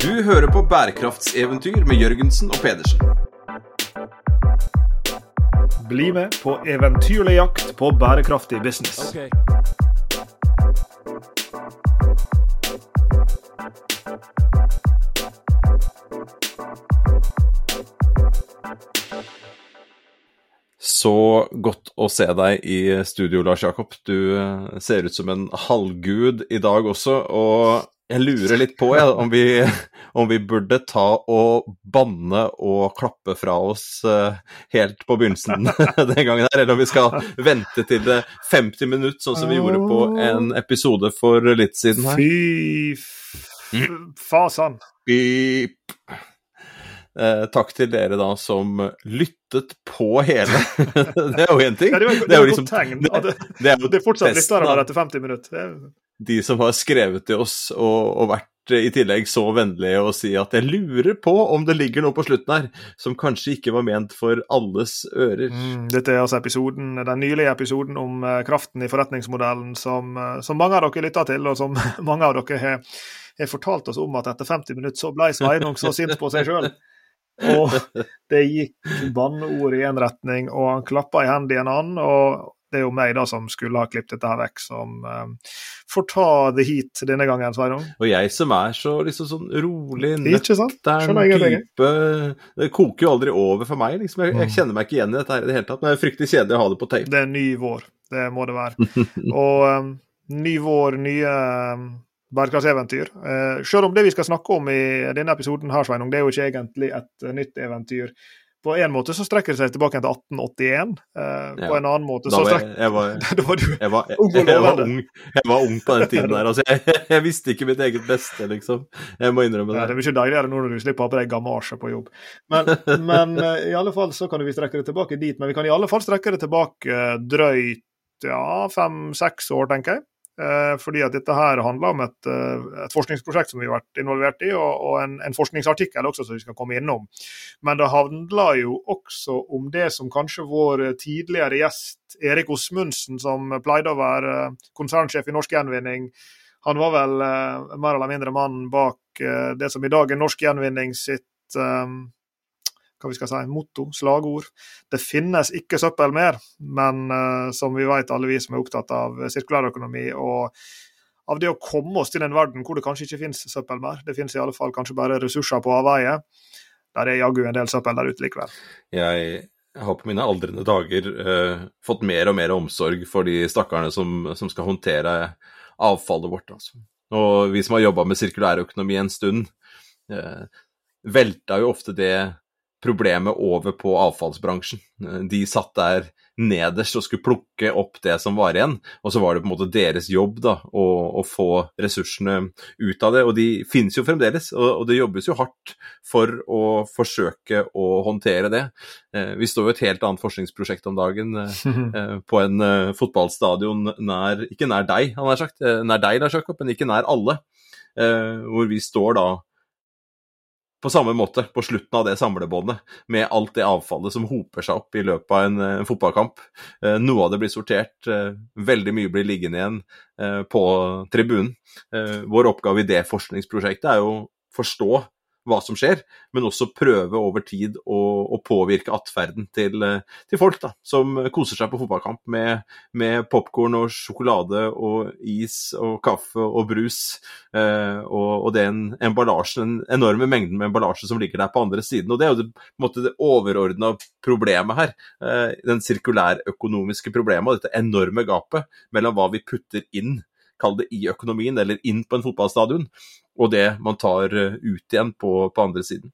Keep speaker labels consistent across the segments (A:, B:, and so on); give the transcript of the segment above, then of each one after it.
A: Du hører på bærekraftseventyr med Jørgensen og Pedersen.
B: Bli med på eventyrlig jakt på bærekraftig business.
A: Så godt å se deg i studio, Lars Jakob. Du eh, ser ut som en halvgud i dag også, og jeg lurer litt på ja, om, vi, om, vi, burde ta og banne og klappe fra oss uh, helt på begynnelsen den gangen her, eller om vi skal vente til det 50 minutter, sånn som vi gjorde på en episode for litt siden her.
B: Fy fasan.
A: Beep. Eh, takk til dere da som lyttet på hele. det er jo én ting.
B: Ja, det, var, det, det, er jo liksom. Det, det, er, det er fortsatt lyttere etter 50 minutter.
A: De som har skrevet til oss og, og vært i tillegg så vennlige å si at jeg lurer på om det ligger noe på slutten her som kanskje ikke var ment for alles ører.
B: Mm, dette er altså episoden, den nylige episoden om uh, kraften i forretningsmodellen som, uh, som mange av dere lytter til, og som mange av dere har, har fortalt oss om at etter 50 minutter så ble Sveinung så sint på seg sjøl og det gikk banneord i én retning, og han klappa i hendene i en annen. og det er jo meg da som skulle ha klippet dette her vekk, som um, får ta the heat denne gangen, Sveinung.
A: Og jeg som er så liksom sånn rolig,
B: nøktern
A: type Det koker jo aldri over for meg, liksom. Jeg, jeg, mm. kjenner meg ikke igjen i dette her i det hele tatt. Men det er fryktelig kjedelig å ha det på tape.
B: Det er ny vår, det må det være. og um, ny vår, nye um, bærekraftseventyr. Uh, selv om det vi skal snakke om i denne episoden, her, Sveinung, det er jo ikke egentlig et nytt eventyr. På en måte så strekker det seg tilbake til 1881. Eh, ja. På en annen måte så strekker
A: jeg, var, Da var du jeg var, ung. Jeg var ung på den tiden der. Altså, jeg, visste ikke mitt eget beste, liksom. Jeg må innrømme det.
B: Ja, det er mye deiligere nå når du slipper å ha på deg gamasje på jobb. Men, men uh, i alle fall så kan vi strekke det tilbake dit. Men vi kan i alle fall strekke det tilbake drøyt ja, fem-seks år, tenker jeg. Eh, fordi at dette her handler om et, eh, et, forskningsprosjekt som vi har vært involvert i, og, og en, en, forskningsartikkel også som vi skal komme innom. Men det handler jo også om det som kanskje vår tidligere gjest Erik Osmundsen, som pleide å være konsernsjef i Norsk Gjenvinning, han var vel mer eller mindre mannen bak det som i dag er Norsk Gjenvinning sitt um, hva vi skal si, motto, slagord. Det finnes ikke søppel mer, men uh, som vi vet, alle vi som er opptatt av sirkulærøkonomi og av det å komme oss til en verden hvor det kanskje ikke finnes søppel mer. Det finnes i alle fall kanskje bare ressurser på avveie. Der er jaggu en del søppel der ute likevel.
A: Jeg har på mine aldrende dager uh, fått mer og mer omsorg for de stakkarene som, som skal håndtere avfallet vårt. Altså. Og vi som har jobba med sirkulærøkonomi en stund, uh, velta jo ofte det problemet over på avfallsbransjen. De satt der nederst og skulle plukke opp det som var igjen, og så var det på en måte deres jobb da, å, å få ressursene ut av det. Og de finnes jo fremdeles, og, og, det jobbes jo hardt for å forsøke å håndtere det. Eh, vi står jo et helt annet forskningsprosjekt om dagen eh, eh på en eh, fotballstadion nær, ikke nær deg, han har sagt, eh, nær deg, Lars Jakob, men ikke nær alle. Eh, hvor vi står da på samme måte på slutten av det samlebåndet, med alt det avfallet som hoper seg opp i løpet av en, en fotballkamp. Eh, noe av det blir sortert, eh, veldig mye blir liggende igjen eh, på tribunen. Eh, vår oppgave i det forskningsprosjektet er jo å forstå hva som skjer, men også prøve over tid å, å påvirke atferden til, eh, til, folk da, som koser seg på fotballkamp med, med popkorn og sjokolade og is og kaffe og brus. Eh, og, og den emballasjen, den enorme mengden med emballasje som ligger der på andre siden. og Det er jo det, måte, det overordna problemet her. Eh, den sirkulærøkonomiske problemet og dette enorme gapet mellom hva vi putter inn kall det i økonomien, eller inn på en fotballstadion, og det man tar eh, ut igjen på, på andre siden.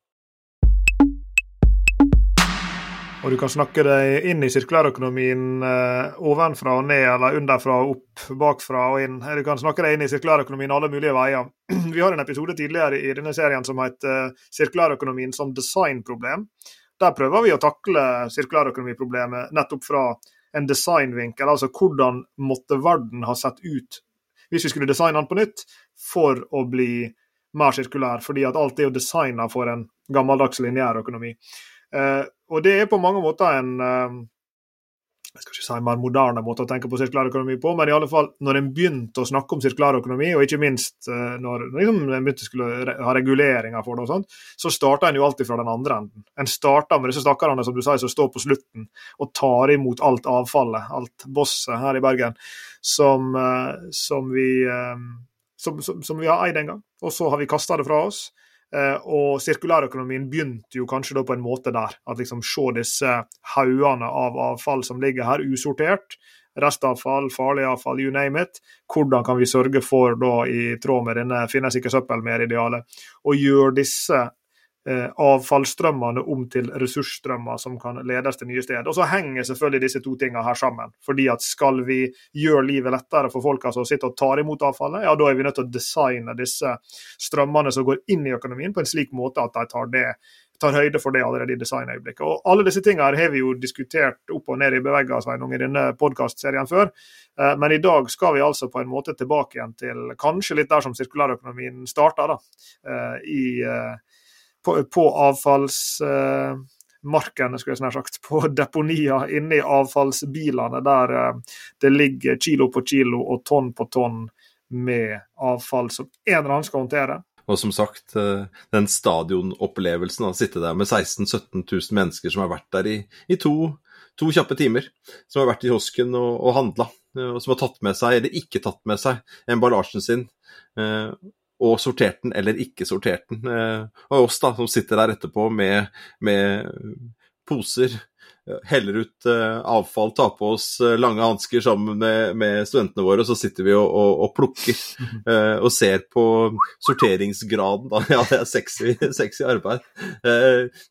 B: Og du kan snakke deg inn i sirkulærøkonomien eh, ovenfra og ned, eller underfra og opp, bakfra og inn. Du kan snakke deg inn i sirkulærøkonomien alle mulige veier. Vi har en episode tidligere i denne serien som heter eh, 'Sirkulærøkonomien som designproblem'. Der prøver vi å takle sirkulærøkonomiproblemet nettopp fra en designvinkel, altså hvordan måtte verden ha sett ut hvis vi skulle designe den på nytt for å bli mer sirkulær, fordi at alt er jo designa for en gammeldags lineær økonomi. Eh, og det er på mange måter en, eh, jeg skal ikke si mer moderne måte å tenke på sirkulær økonomi på, men i alle fall når en begynte å snakke om sirkulær økonomi, og ikke minst eh, når liksom, en begynte skulle ha reguleringer for det, og sånt, så starta en jo alltid fra den andre enden. En starta med disse stakkarene som du sier, som står på slutten og tar imot alt avfallet, alt bosset her i Bergen, som, eh, som vi eh, som, som, som, vi har eid en gang, og så har vi kasta det fra oss. Eh, og sirkulærøkonomien begynte jo kanskje da på en måte der. At liksom se disse haugene av avfall som ligger her usortert. Restavfall, farlig avfall, you name it. Hvordan kan vi sørge for, da, i tråd med denne finnes ikke søppel mer-idealet, å gjøre disse avfallsstrømmene om til ressursstrømmer som kan ledes til nye steder. Og Så henger selvfølgelig disse to tingene her sammen. fordi at Skal vi gjøre livet lettere for folk som sitter og tar imot avfallet, ja, da er vi nødt til å designe disse strømmene som går inn i økonomien på en slik måte at de tar, det, tar høyde for det allerede i designøyeblikket. Og Alle disse tingene har vi jo diskutert opp og ned i bevegelsene i denne podkastserien før. Eh, men i dag skal vi altså på en måte tilbake igjen til kanskje litt der som sirkulærøkonomien starta, eh, i på, på avfallsmarkene, skulle jeg snart sagt, på deponier inni avfallsbilene, der eh, det ligger kilo på kilo og tonn på tonn med avfall som en eller annen skal håndtere.
A: Og som sagt, eh, den stadionopplevelsen, å sitte der med 16 000-17 000 mennesker som har vært der i, i to, to, kjappe timer, som har vært i kiosken og, og handla, eh, og som har tatt med seg, eller ikke tatt med seg, emballasjen sin, og sortert den eller ikke sortert den. Eh, og oss da, som sitter der etterpå med, med poser heller ut uh, avfall, tar på oss lange hansker sammen med, med, studentene våre, og så sitter vi og, og, og plukker og ser på sorteringsgraden. Da. Ja, det er sexy, sexy arbeid.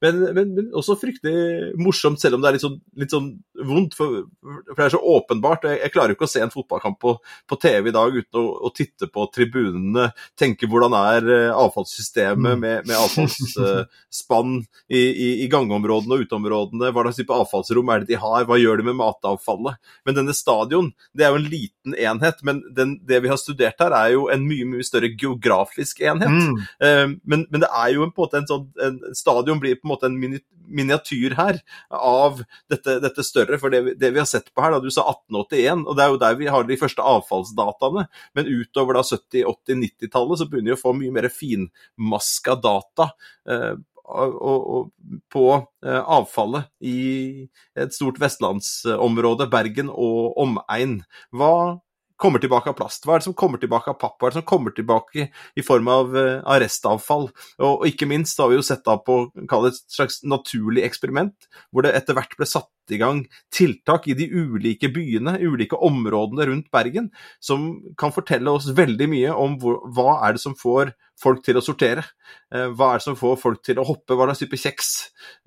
A: Men, men, men, også fryktelig morsomt, selv om det er litt sånn, litt sånn vondt. For, for, det er så åpenbart. Jeg, jeg klarer ikke å se en fotballkamp på, på TV i dag uten å, å, titte på tribunene, tenke hvordan er avfallssystemet mm. med, med avfallsspann i, i, i, gangområdene og uteområdene. hva slags type avfallsrom er det de har, hva gjør de med matavfallet? Men denne stadion, det er jo en liten enhet, men den, det vi har studert her, er jo en mye mye større geografisk enhet. Mm. Uh, men, men, det er jo på en måte en sånn en Stadion blir på en måte en miniatyr her av dette, dette større. For det det vi, har sett på her, da, du sa 1881, og det er jo der vi har de første avfallsdataene. Men utover da 70-, 80-, 90-tallet så begynner vi å få mye mer finmaska data. Eh, og, og, på eh, avfallet i et stort vestlandsområde, Bergen og omegn. Hva kommer tilbake av plast? Hva er det som kommer tilbake av papp? Hva er det som kommer tilbake i form av, uh, restavfall? Og, og, ikke minst har vi jo sett da på et slags naturlig eksperiment, hvor det etter hvert ble satt i gang tiltak i de ulike byene, ulike områdene rundt Bergen, som kan fortelle oss veldig mye om hvor, hva er det som får folk til å sortere. Uh, hva er det som får folk til å hoppe, hva slags type kjeks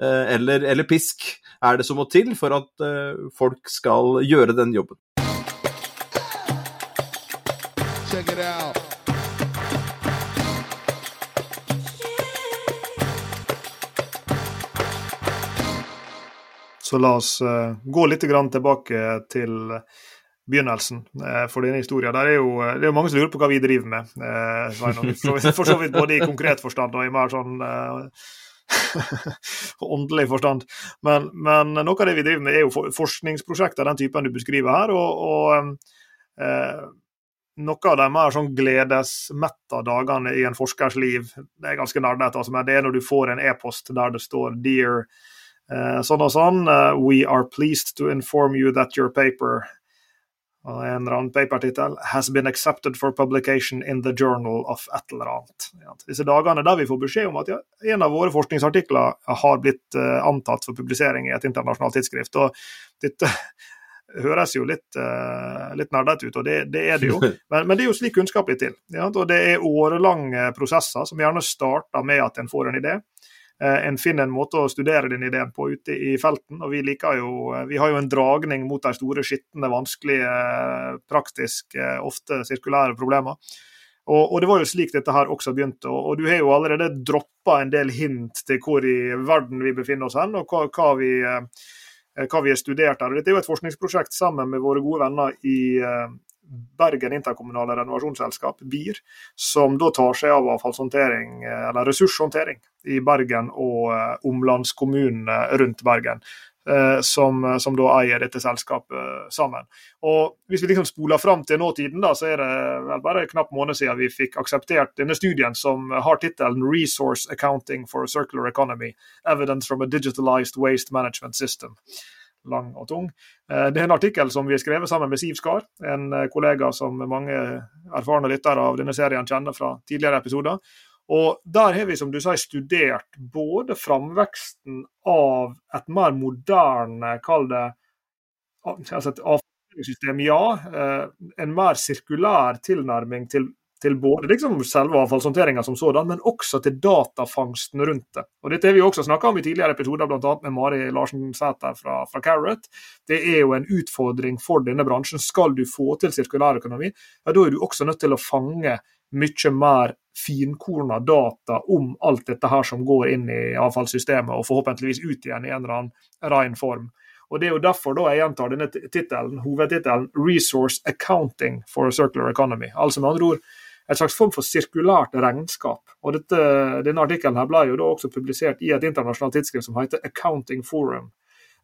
A: uh, eller, eller, pisk er det som må til for at folk skal gjøre den jobben. Check it out.
B: Så la oss uh, gå litt tilbake til begynnelsen uh, for denne historien. Der er jo, det er mange som lurer på hva vi driver med. For, for, så vidt både i konkret forstand og i mer sånn åndelig forstand. Men, men, noe av det vi driver med, er jo forskningsprosjekter den typen du beskriver her. og, og noe av de mer sånn gledesmetta dagene i en forskers liv, det er ganske nerdete, altså, men det er når du får en e-post der det står 'Dear uh, sånn og sånn, uh, we are pleased to inform you that your paper og en eller annen papertittel 'Has been accepted for publication in the journal of et eller annet'. Disse dagene der vi får beskjed om at ja, en av våre forskningsartikler har blitt uh, antatt for publisering i et internasjonalt tidsskrift. og dette høres jo litt, uh, nerdete ut, og det, det, er det jo. Men, men, det er jo slik kunnskap blir til. Ja? Og det er årelange prosesser som gjerne starter med at en får en idé. Uh, en finner en måte å studere den ideen på ute i felten. og Vi liker jo, uh, vi har jo en dragning mot de store, skitne, vanskelige, praktisk, ofte sirkulære problemer. Og, og, det var jo slik dette her også begynte. Og, og du har jo allerede droppa en del hint til hvor i verden vi befinner oss hen, og hva, hva vi Eh, hva vi har studert her. Dette er jo et forskningsprosjekt sammen med våre gode venner i eh, Bergen interkommunale renovasjonsselskap, BIR, som da tar seg av avfallshåndtering, eh, eller ressurshåndtering, i Bergen og omlandskommunene rundt Bergen. Eh, som, som, da eier dette selskapet sammen. Og Hvis vi liksom spoler fram til nåtiden, da, så er det vel bare knapp måned siden vi fikk akseptert denne studien som har tittelen 'Resource Accounting for a Circular Economy Evidence from a Digitalized Waste Management System' lang og tung. Det er en artikkel som vi har skrevet sammen med Siv Skar, en kollega som mange erfarne lyttere av denne serien kjenner fra tidligere episoder. Og Der har vi som du sier, studert både framveksten av et mer moderne, kall det altså et avfallssystem, ja. Eh, en mer sirkulær tilnærming til, til både liksom selve avfallshåndteringa som sådan, men også til datafangsten rundt det. Og Dette har vi også snakka om i tidligere episoder, bl.a. med Mari Larsen Sæter fra, fra Carrot. Det er jo en utfordring for denne bransjen. Skal du få til sirkulærøkonomi, ja, da er du også nødt til å fange mye mer finkorna data om alt dette her som går inn i avfallssystemet, og forhåpentligvis ut igjen i en eller annen ren form. Og Det er jo derfor da jeg gjentar denne titelen, hovedtittelen 'Resource Accounting for a Circular Economy'. Altså med andre ord et slags form for sirkulært regnskap. Og dette, Denne artikkelen ble jo da også publisert i et internasjonalt tidsskrift som heter Accounting Forum.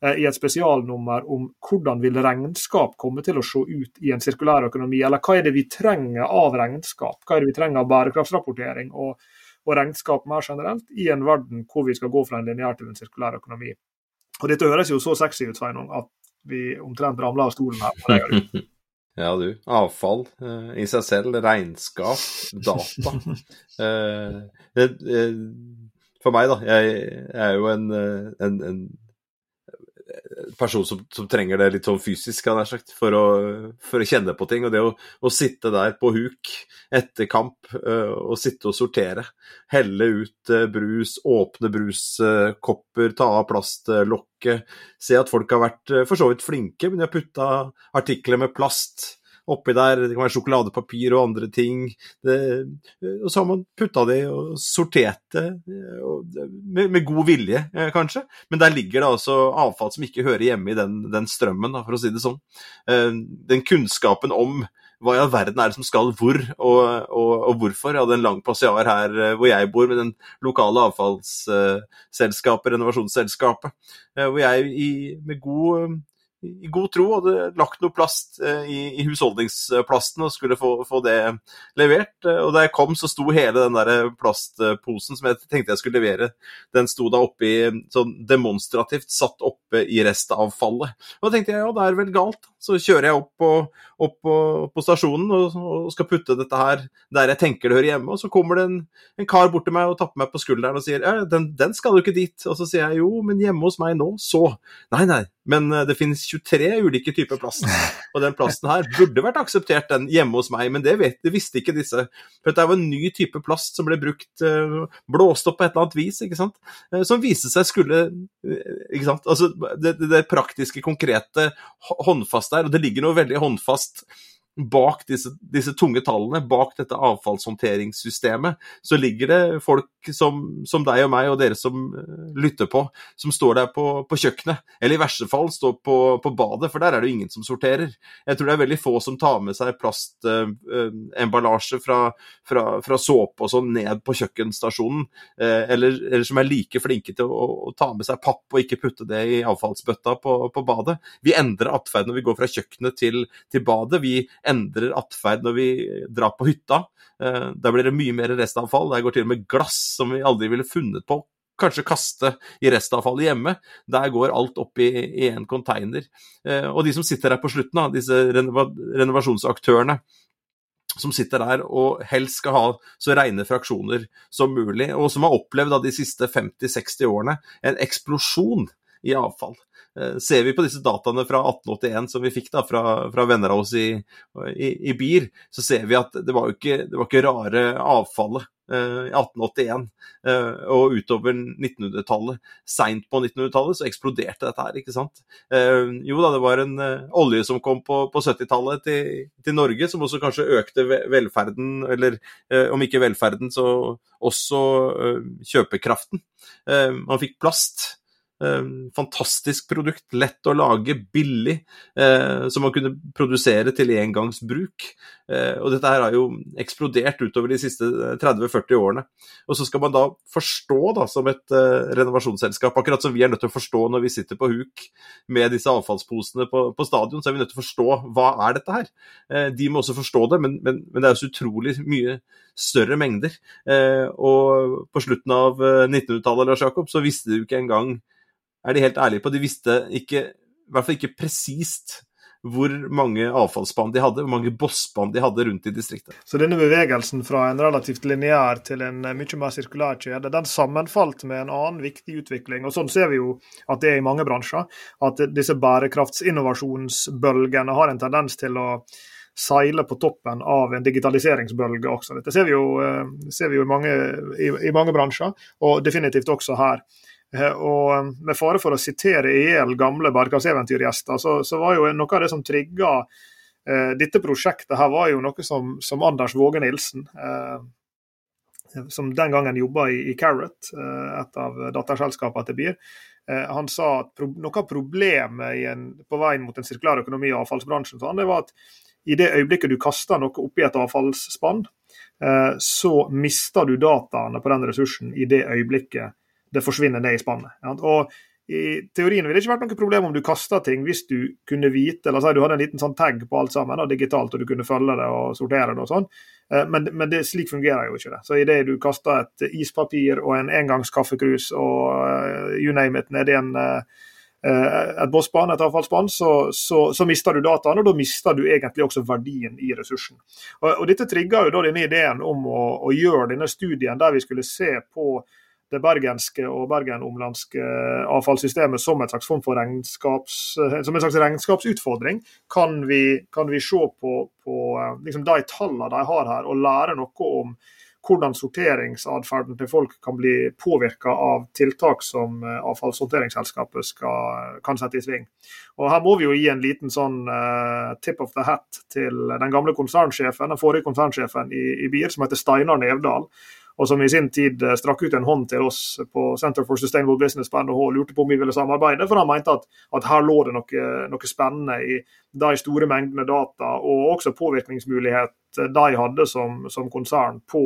B: Eh, i et spesialnummer om hvordan vil regnskap komme til å se ut i en sirkulær økonomi, eller hva er det vi trenger av regnskap, hva er det vi trenger av bærekraftsrapportering og, og regnskap mer generelt, i en verden hvor vi skal gå fra en lineær til en sirkulær økonomi. Og Dette høres jo så sexy ut, Sveinung, at vi omtrent ramler av stolen her.
A: Ja, du. Avfall eh, i seg selv, regnskap, data. eh, eh, for meg, da. Jeg, jeg er jo en, eh, en, en person som, som, trenger det litt sånn fysisk, sagt, for å, for å kjenne på ting. Og det å, å sitte der på huk etter kamp uh, og sitte og sortere, helle ut uh, brus, åpne bruskopper, ta av plastlokket, se at folk har vært uh, for så vidt flinke, men de har putta artikler med plast oppi der. Det kan være sjokoladepapir og andre ting. Det, og så har man putta det og sortert det med, med, god vilje, eh, kanskje. Men der ligger det altså avfall som ikke hører hjemme i den, den strømmen, for å si det sånn. Eh, den kunnskapen om hva i all verden er det som skal hvor, og, og, og hvorfor. Jeg hadde en lang passiar her eh, hvor jeg bor, med den lokale avfallsselskapet, renovasjonsselskapet, hvor jeg i, med god i god tro hadde lagt noe plast eh, i, i husholdningsplasten og skulle få, få, det levert. Eh, og da jeg kom, så sto hele den der plastposen som jeg tenkte jeg skulle levere, den sto da oppi sånn demonstrativt satt oppe i restavfallet. Og da tenkte jeg ja, det er vel galt. Så kjører jeg opp på, opp på, på stasjonen og, og, skal putte dette her der jeg tenker det hører hjemme, og så kommer det en, en kar bort til meg og tapper meg på skulderen og sier ja, den, den skal du ikke dit. Og så sier jeg jo, men hjemme hos meg nå, så. Nei, nei, men eh, det finnes 23 ulike typer plast. Og den plasten her burde vært akseptert den hjemme hos meg, men det, vet, det visste ikke disse. For dette var en ny type plast som ble brukt, eh, blåst opp på et eller annet vis, ikke sant. Eh, som viste seg skulle Ikke sant. Altså det, det, praktiske, konkrete, håndfast der, og det ligger noe veldig håndfast bak disse, disse, tunge tallene, bak dette avfallshåndteringssystemet, så ligger det folk som, som, deg og meg og dere som uh, lytter på, som står der på, på, kjøkkenet, eller i verste fall står på, på, badet, for der er det jo ingen som sorterer. Jeg tror det er veldig få som tar med seg plastemballasje uh, uh, fra, fra, fra, såpe og sånn ned på kjøkkenstasjonen, eller, eller, som er like flinke til å, å, ta med seg papp og ikke putte det i avfallsbøtta på, på badet. Vi endrer atferd når vi går fra kjøkkenet til, til badet. Vi endrer atferd når vi drar på hytta. Der blir det mye mer restavfall. Der går til og med glass som vi aldri ville funnet på kanskje kaste i restavfallet hjemme. Der går alt opp i, én container. Eh, og de som sitter der på slutten, da, disse renovasjonsaktørene, som sitter der og helst skal ha så rene fraksjoner som mulig, og som har opplevd da, de siste 50-60 årene en eksplosjon i avfall. Eh, ser vi på disse dataene fra 1881 som vi fikk da fra, fra venner av oss i, i, i, BIR, så ser vi at det var jo ikke, det var ikke rare avfallet eh, i 1881 eh, og utover 1900-tallet. Seint på 1900-tallet så eksploderte dette her, ikke sant. Jo da, det var en olje som kom på, på 70-tallet til, til, Norge, som også kanskje økte velferden, eller om ikke velferden, så også kjøpekraften. Man fikk plast fantastisk produkt, lett å lage, billig, eh, som man kunne produsere til engangsbruk. Eh, og dette her har jo eksplodert utover de siste 30-40 årene. Og så skal man da forstå da, som et renovasjonsselskap, akkurat som vi er nødt til å forstå når vi sitter på huk med disse avfallsposene på, på stadion, så er vi nødt til å forstå hva er dette her. De må også forstå det, men, men, men det er jo så utrolig mye større mengder. Og på slutten av 1900-tallet Lars Jakob, så visste du ikke engang er de helt ærlige på. De visste ikke, i hvert fall ikke presist hvor mange avfallsband de hadde, hvor mange bossband de hadde rundt i distriktet.
B: Så denne bevegelsen fra en relativt lineær til en eh, mye mer sirkulær kjede, den sammenfalt med en annen viktig utvikling. og Sånn ser vi jo at det er i mange bransjer. At disse bærekraftsinnovasjonsbølgene har en tendens til å seile på toppen av en digitaliseringsbølge også. Dette ser vi jo, eh, ser vi jo i, mange, i, i mange bransjer, og definitivt også her. Eh, og um, med fare for å sitere i hjel gamle bærekraftseventyrgjester, så, så var jo noe av det som trigga eh, dette prosjektet her, var jo noe som, som Anders Våge Nilsen, eh, som den gangen jobba i, i, Carrot, eh, et av datterselskapene til BIR, eh, han sa at noe av problemet en, på veien mot en sirkulær økonomi i avfallsbransjen så han, det var at i det øyeblikket du kaster noe oppi et avfallsspann, eh, så mister du dataene på den ressursen i det øyeblikket det forsvinner ned i spannet. Og i teorien ville det ikke vært noe problem om du kasta ting hvis du kunne vite eller si du hadde en liten sånn tag på alt sammen og digitalt, og du kunne følge det og sortere det og sånn. Eh, men, men det, slik fungerer jo ikke det. Så idet du kaster et ispapir og en engangskaffekrus og uh, you name it nedi en uh, et bossbane, et avfallsbane, så, så, så, mister du dataene, og da mister du egentlig også verdien i ressursen. Og, og Dette trigger jo denne ideen om å, å gjøre denne studien der vi skulle se på det bergenske og bergenomlandske avfallssystemet som, et slags form for regnskaps, som en slags regnskapsutfordring. Kan vi, kan vi se på, på liksom de tallene de har her, og lære noe om hvordan sorteringsatferden til folk kan bli påvirka av tiltak som avfallshåndteringsselskapet kan sette i sving. Og Her må vi jo gi en liten sånn uh, tip of the hat til den gamle konsernsjefen, den forrige konsernsjefen i, i BIR, som heter Steinar Nevdal og som i sin tid eh, strakk ut en hånd til oss på Center for Sustainable Business på NHH og lurte på om vi ville samarbeide, for han mente at, at her lå det noe, noe, spennende i de store mengdene data, og også påvirkningsmulighet de hadde som, som konsern på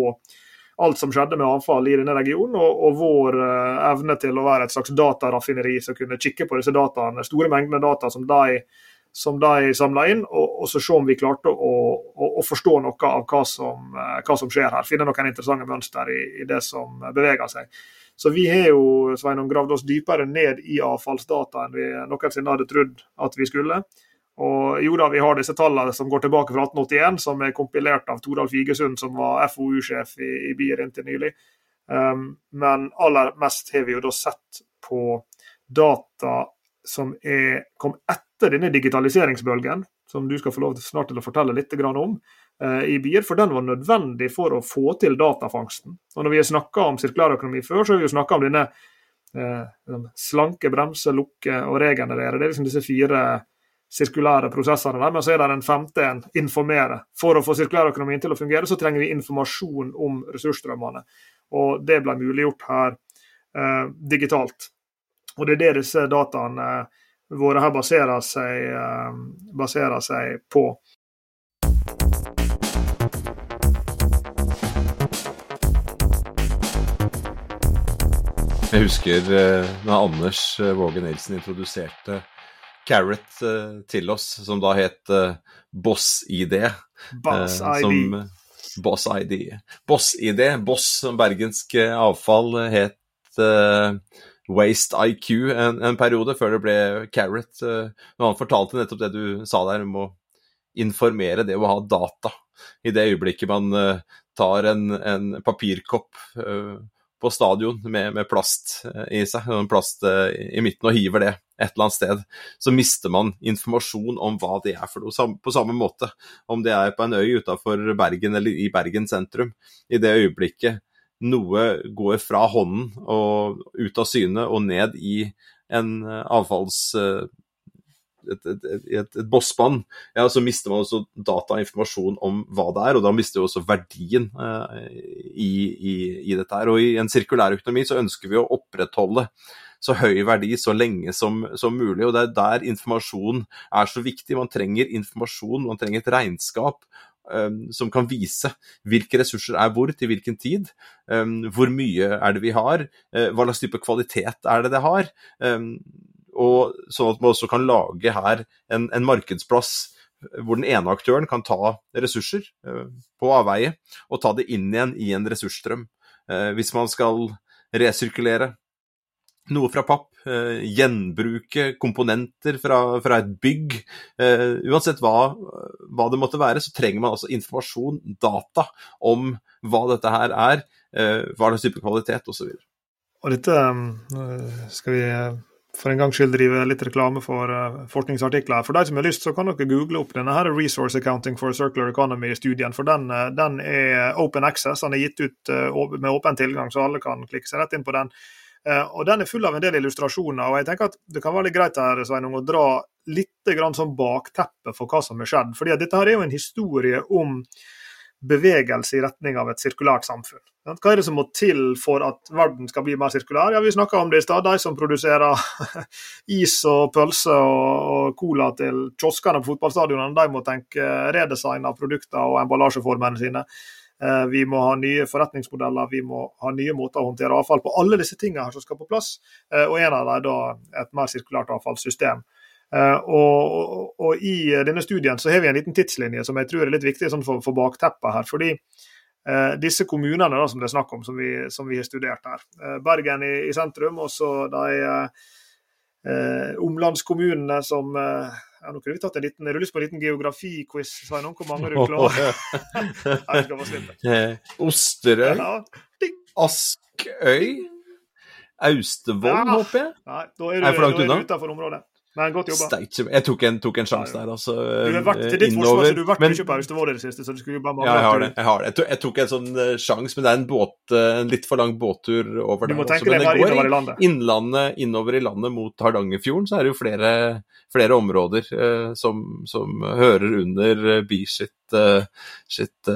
B: alt som skjedde med avfall i denne regionen, og, og vår uh, evne til å være et slags dataraffineri som kunne kikke på disse dataene, store mengdene data som de som de samla inn, og, og, så se om vi klarte å, å, å forstå noe av hva som, eh, hva som, skjer her. Finne noen interessante mønster i, i, det som beveger seg. Så vi har jo Sveinung, gravd oss dypere ned i avfallsdata enn vi noensinne hadde trodd at vi skulle. Og jo da, Vi har disse tallene som går tilbake fra 1881, som er kompilert av Toralf Igesund, som var FoU-sjef i, i BIR inntil nylig. Um, men aller mest har vi jo da sett på data som er, kom etter denne digitaliseringsbølgen, som du skal få lov til snart til å fortelle litt om, eh, i BIR, for den var nødvendig for å få til datafangsten. Og Når vi har snakka om sirkulærøkonomi før, så har vi jo snakka om denne eh, slanke, bremse, lukke og regenerere. Det er liksom disse fire sirkulære prosessene der. Men så er det en femte en informere. For å få sirkulærøkonomien til å fungere, så trenger vi informasjon om ressursstrømmene. Og det ble muliggjort her eh, digitalt. Og Det er det disse dataene våre her baserer seg, eh, baserer seg på.
A: Jeg husker da Anders uh, Våge Nilsen introduserte Carrot til oss, som da het uh, Boss ID.
B: Boss ID.
A: Boss ID. Boss ID, Boss som bergensk avfall het Waste IQ en, en, periode, før det ble Carrot. Men han fortalte nettopp det du sa der om å informere, det å ha data. I det øyeblikket man uh, tar en, en papirkopp uh, på stadion med, med plast i seg, en plast i midten, og hiver det et eller annet sted, så mister man informasjon om hva det er for noe. På samme måte om det er på en øy utafor Bergen eller i Bergen sentrum. I det øyeblikket noe går fra hånden og ut av syne og ned i en eh, avfalls... Eh, et, et, et, et bosspann, ja, så mister man også data og informasjon om hva det er, og da mister vi også verdien eh, i, i, i, dette her. Og i en sirkulær økonomi så ønsker vi å opprettholde så høy verdi så lenge som, som, mulig. og Det er der informasjon er så viktig. Man trenger informasjon, man trenger et regnskap som kan vise hvilke ressurser er hvor, til hvilken tid. Um, hvor mye er det vi har, uh, hva slags type kvalitet er det det har. Og Sånn at man også kan lage her en, en markedsplass hvor den ene aktøren kan ta ressurser på avveie og ta det inn igjen i en ressursstrøm. Hvis man skal resirkulere noe fra papp, eh, gjenbruke komponenter fra, fra et bygg. Eh, uansett hva, hva, det måtte være, så trenger man altså informasjon, data, om hva dette her er, eh, hva slags type kvalitet osv. Og,
B: og dette eh, skal vi eh, for en gangs skyld drive litt reklame for uh, forskningsartikler. For de som har lyst, så kan dere google opp denne her Resource Accounting for Circular Economy-studien. For den, den, er open access, den er gitt ut med åpen tilgang, så alle kan klikke seg rett inn på den. Eh, og Den er full av en del illustrasjoner. og jeg tenker at Det kan være litt greit her, Sveinung, å dra litt grann sånn bakteppe for hva som har skjedd. Fordi at Dette her er jo en historie om bevegelse i retning av et sirkulært samfunn. Hva er det som må til for at verden skal bli mer sirkulær? Ja, Vi snakka om det i stad. De som produserer is og pølse og cola til kioskene på fotballstadionene, de må tenke redesign av produkter og emballasjeformene sine. Eh, vi må ha nye forretningsmodeller, vi må ha nye måter å håndtere avfall på. Alle disse tingene her som skal på plass. Eh, og en av dem er da et mer sirkulært avfallssystem. Og, og, og, I denne studien så har vi en liten tidslinje som jeg tror er litt viktig sånn for, for bakteppet her. fordi Disse kommunene da, som det er snakk om, som vi, som vi har studert her. Bergen i, i, sentrum, og så de omlandskommunene som ja, nå kunne vi tatt en liten, Har du lyst på en liten geografiquiz, Sveinung? Hvor mange du klarer? Slippe.
A: Osterøy. Ja. Askøy. Austevoll, ja. håper jeg.
B: Nei, da er du, er da er du utenfor området. Men godt jobba.
A: Jeg tok en, tok en sjanse der, altså.
B: Du har vært, til ditt forsvar, så du har vært men, mye på Austevoll i det siste, så du skulle bare
A: Ja, jeg har det. Jeg, har det. Jeg, tok, jeg tok en sånn uh, sjanse, men det er en, båt, uh, en litt for lang båttur over
B: der. Du må tenke deg mer innover i landet.
A: Innlandet, innover i landet mot Hardangerfjorden, så er det jo flere, flere områder uh, som, som, hører under uh, Bislett sitt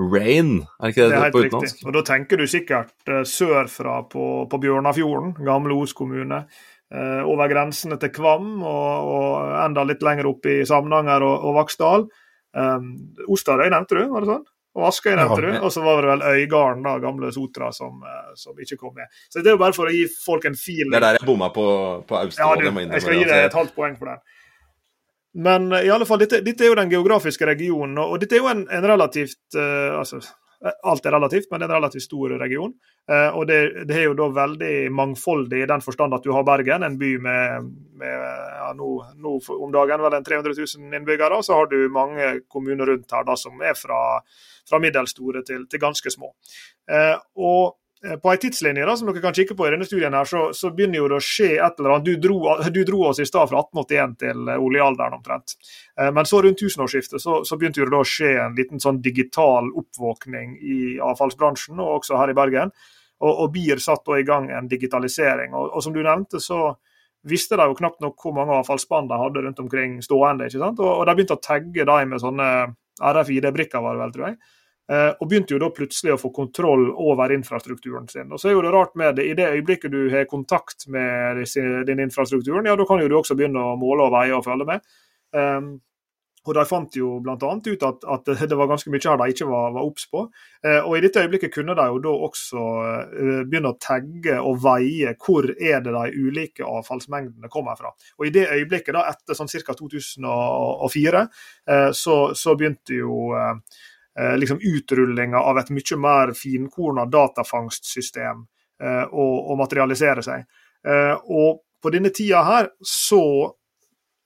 A: Rain, er ikke det det, det på utenlandsk? Riktig.
B: Og Da tenker du sikkert sørfra på, på Bjørnafjorden, gamle Os kommune. Eh, over grensene til Kvam og, og, enda litt lenger opp i Samnanger og, og Vaksdal. Um, Osterøy nevnte du, var det sånn? Og Askøy nevnte ja, du. Og så var det vel Øygarden, da, gamle Sotra, som, eh, som, ikke kom med. Så det er jo bare for å gi folk en fil.
A: Det er der jeg bomma på, på Austevoll.
B: Ja, jeg skal gi deg et halvt poeng for den. Men i alle fall, dette, dette, er jo den geografiske regionen, og, og dette er jo en, en relativt uh, altså, Alt er relativt, men det er en relativt stor region. Eh, og det, det, er jo da veldig mangfoldig i den forstand at du har Bergen, en by med, med ja, nå, nå, om dagen vel en 300 000 innbyggere. Og så har du mange kommuner rundt her da, som er fra, fra middelstore til, til ganske små. Eh, og på ei tidslinje da, som dere kan kikke på i denne studien, her, så, så begynner jo det å skje et eller annet. Du dro, du dro oss i stad fra 1881 til eh, oljealderen omtrent. Eh, men så rundt tusenårsskiftet så, så begynte det å skje en liten sånn digital oppvåkning i avfallsbransjen, og også her i Bergen. Og, og BIR satt da i gang en digitalisering. Og, og som du nevnte, så visste de jo knapt nok hvor mange avfallsspann de hadde rundt omkring stående. ikke sant? Og, og de begynte å tagge dem med sånne RFID-brikker, var det vel, tror jeg. Eh, og begynte jo da plutselig å få kontroll over infrastrukturen sin. Og så er jo det rart med det, I det øyeblikket du har kontakt med din infrastrukturen, ja da kan jo du også begynne å måle og veie og følge med. Um, og De fant jo bl.a. ut at, at, det var ganske mye her de ikke var obs på. Eh, og I dette øyeblikket kunne de jo da også eh, begynne å tagge og veie hvor er det de ulike avfallsmengdene kommer fra. Og I det øyeblikket, da, etter sånn ca. 2004, eh, så, så, begynte jo Eh, liksom utrullinga av et mye mer finkorna datafangstsystem eh, å materialisere seg. Eh, og på denne tida her, så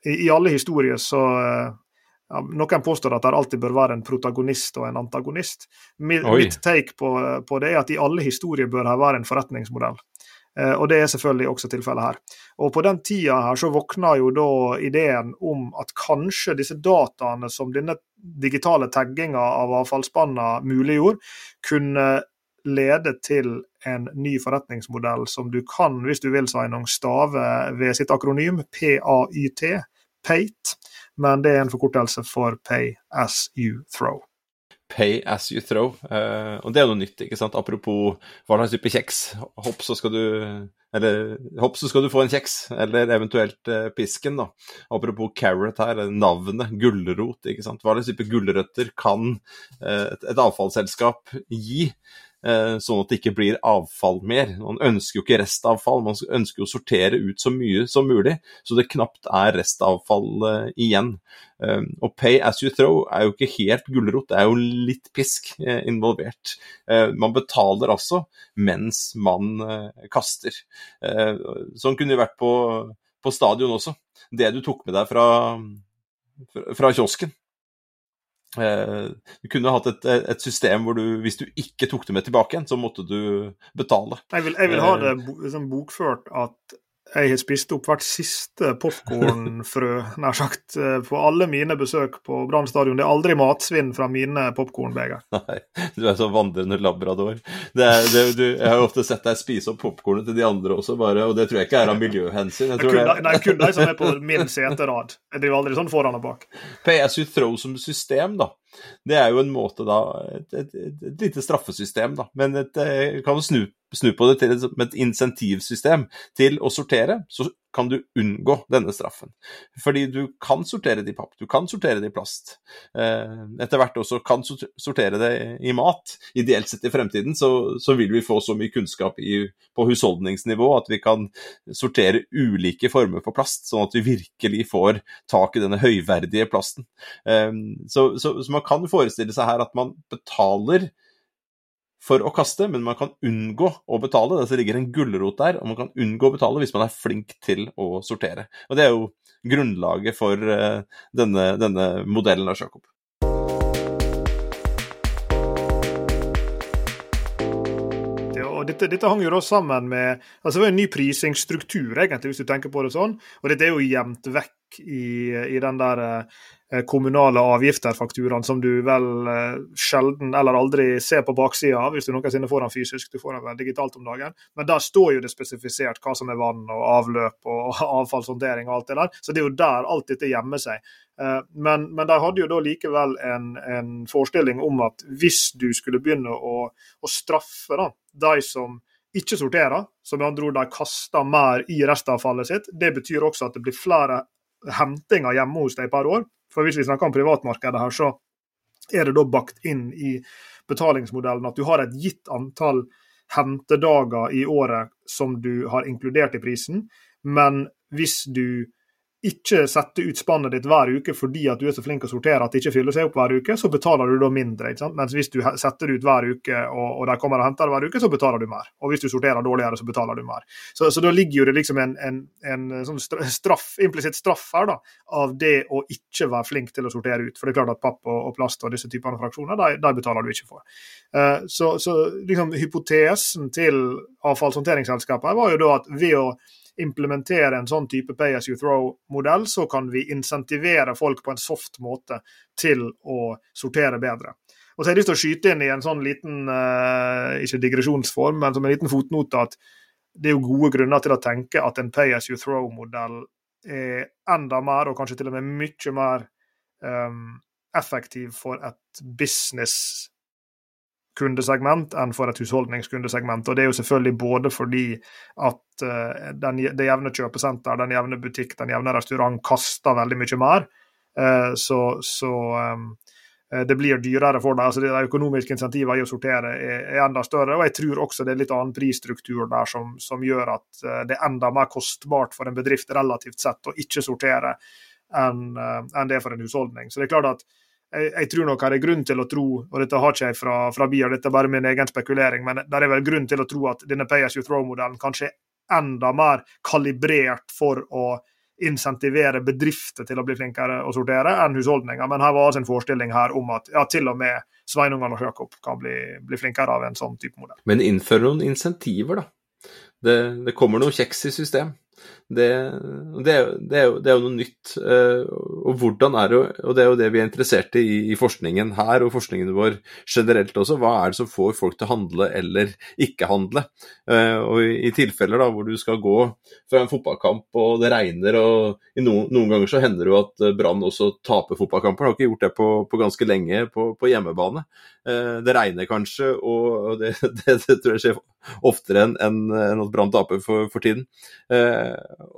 B: I alle historier så ja, Noen påstår at det alltid bør være en protagonist og en antagonist. Mitt, mitt take på, på, det er at i alle historier bør det være en forretningsmodell. Eh, og Det er selvfølgelig også tilfellet her. Og På den tida her så våkna jo da ideen om at kanskje disse dataene som denne digitale tagginga av avfallsspanna muliggjorde, kunne lede til en ny forretningsmodell som du kan, hvis du vil, Sveinung, stave ved sitt akronym PAYT, PATE, men det er en forkortelse for Pay as you throw.
A: Pay as you throw. Uh, og det er noe nytt, ikke sant. Apropos hva slags type kjeks. Hopp, så skal du eller hopp, så skal du få en kjeks, eller eventuelt eh, pisken, da. Apropos carrot her, navnet, gulrot, ikke sant. Hva slags type gulrøtter kan eh, et, et avfallsselskap gi? Eh, sånn at det ikke blir avfall mer. Man ønsker jo ikke restavfall, man ønsker jo å sortere ut så mye som mulig, så det knapt er restavfall eh, igjen. Eh, og pay as you throw er jo ikke helt gulrot, det er jo litt pisk involvert. Man betaler altså mens man kaster. Sånn kunne det vært på, på stadion også. Det du tok med deg fra, fra kiosken, du kunne hatt et, et, system hvor du, hvis du ikke tok det med tilbake igjen, så måtte du betale.
B: Jeg vil, jeg vil ha det liksom, bokført at jeg har spist opp hvert siste popkornfrø, nær sagt, eh, på alle mine besøk på Brann stadion. Det er aldri matsvinn fra mine popkornbeger.
A: Nei, du er så vandrende labrador. Det er, det, du, jeg har jo ofte sett deg spise opp popkornet til de andre også, bare, og det tror jeg ikke er av miljøhensyn.
B: Tror det Nei, kun de som er på min seterad. Jeg driver aldri sånn foran og bak.
A: PSU as throw som system, da. Det er jo en måte, da Et, et, et, et lite straffesystem, da. Men et, eh, kan du snu snu på det til et, insentivsystem til å sortere, så kan du unngå denne straffen. Fordi du kan sortere det i papp, du kan sortere det i plast. Eh, etter hvert også kan sortere det i mat. Ideelt sett i fremtiden så, så vil vi få så mye kunnskap i, på husholdningsnivå at vi kan sortere ulike former for plast, sånn at vi virkelig får tak i denne høyverdige plasten. Eh, så, så, så kan forestille seg her at man betaler for å kaste, men man kan unngå å betale. Det ligger en gulrot der, og man kan unngå å betale hvis man er flink til å sortere. Og Det er jo grunnlaget for uh, denne, denne, modellen av Jacob.
B: dette, dette hang jo da sammen med altså Det var en ny prisingsstruktur, egentlig, hvis du tenker på det sånn. Og dette er jo gjemt vekk i, i den der Eh, kommunale avgifter-fakturaen som du vel eh, sjelden eller aldri ser på baksida av, hvis du noensinne får den fysisk. Du får den vel digitalt om dagen. Men der står jo det spesifisert hva som er vann og avløp og avfallshåndtering og alt det der. Så det er jo der alt dette gjemmer seg. Eh, men, men de hadde jo da likevel en, en, forestilling om at hvis du skulle begynne å, å straffe da, de som ikke sorterer, som med andre ord de kaster mer i restavfallet sitt, det betyr også at det blir flere hentinger hjemme hos deg per år. For hvis vi snakker om privatmarkedet her, så er det da bakt inn i betalingsmodellen at du har et gitt antall hentedager i året som du har inkludert i prisen. Men hvis du ikke sette ut spannet ditt hver uke fordi at du er så flink å sortere at det ikke fyller seg opp hver uke, så betaler du da mindre. ikke sant? Mens hvis du setter det ut hver uke, og, og de kommer og henter det hver uke, så betaler du mer. Og hvis du sorterer dårligere, så betaler du mer. Så, så da ligger jo det liksom en, en, en sånn straff, implisitt straff her da, av det å ikke være flink til å sortere ut. For det er klart at papp og, og plast og disse typene fraksjoner, de, de betaler du ikke for. Uh, så, så liksom hypotesen til avfallshåndteringsselskapet var jo da at ved å implementere en sånn type pay as you throw-modell, så kan vi insentivere folk på en soft måte til å sortere bedre. Og så har jeg lyst til å skyte inn i en sånn liten, uh, ikke digresjonsform, men som en liten fotnote at det er jo gode grunner til å tenke at en pay as you throw-modell er enda mer, og kanskje til og med mye mer um, effektiv for et business kundesegment enn for et husholdningskundesegment. Og Det er jo selvfølgelig både fordi at uh, den, det jevne kjøpesenter, den jevne butikk, den jevne restaurant kaster veldig mye mer. Uh, så, så um, det blir dyrere for deg. altså De økonomiske insentivene i å sortere er, er, enda større. og Jeg tror også det er litt annen prisstruktur der som, som gjør at det er enda mer kostbart for en bedrift relativt sett å ikke sortere enn en det for en husholdning. Så det er klart at jeg, tror nok det er grunn til å tro, og dette har ikke jeg fra, fra BIA, dette er bare min egen spekulering, men det er vel grunn til å tro at denne pay as you throw-modellen kanskje er enda mer kalibrert for å insentivere bedrifter til å bli flinkere å sortere enn husholdninger. Men her var altså en forestilling her om at ja, til og med Sveinung og Jakob kan bli, bli, flinkere av en sånn type modell.
A: Men innfør noen insentiver, da. Det, det kommer noe kjeks i system. Det, det, det, er, jo, det er, jo, noe nytt. Og hvordan er det, og det er jo det vi er interessert i i forskningen her og forskningen vår generelt også. Hva er det som får folk til å handle eller ikke handle? Og i tilfeller da hvor du skal gå fra en fotballkamp og det regner, og noen, noen, ganger så hender det jo at Brann også taper fotballkamper. Har ikke gjort det på, på ganske lenge på, på hjemmebane. Det regner kanskje, og det tror jeg skjer oftere enn en, en at Brann taper for, for tiden.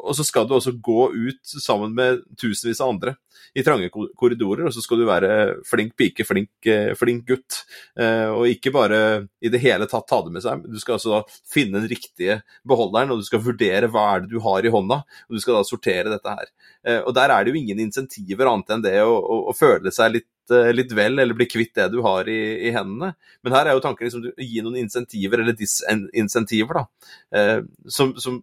A: Og så skal du også gå ut sammen med tusenvis av andre i trange korridorer, og så skal du være flink pike, flink, eh, flink gutt. Eh, og ikke bare i det hele tatt ta det med seg, du skal altså da finne den riktige beholderen, og du skal vurdere hva er det du har i hånda, og du skal da sortere dette her. Eh, og der er det jo ingen insentiver annet enn det å, å, å føle seg litt litt vel, eller bli kvitt det du har i, i hendene. Men her er jo tanken liksom, å gi noen insentiver, eller disinsentiver, da. Eh, som, som,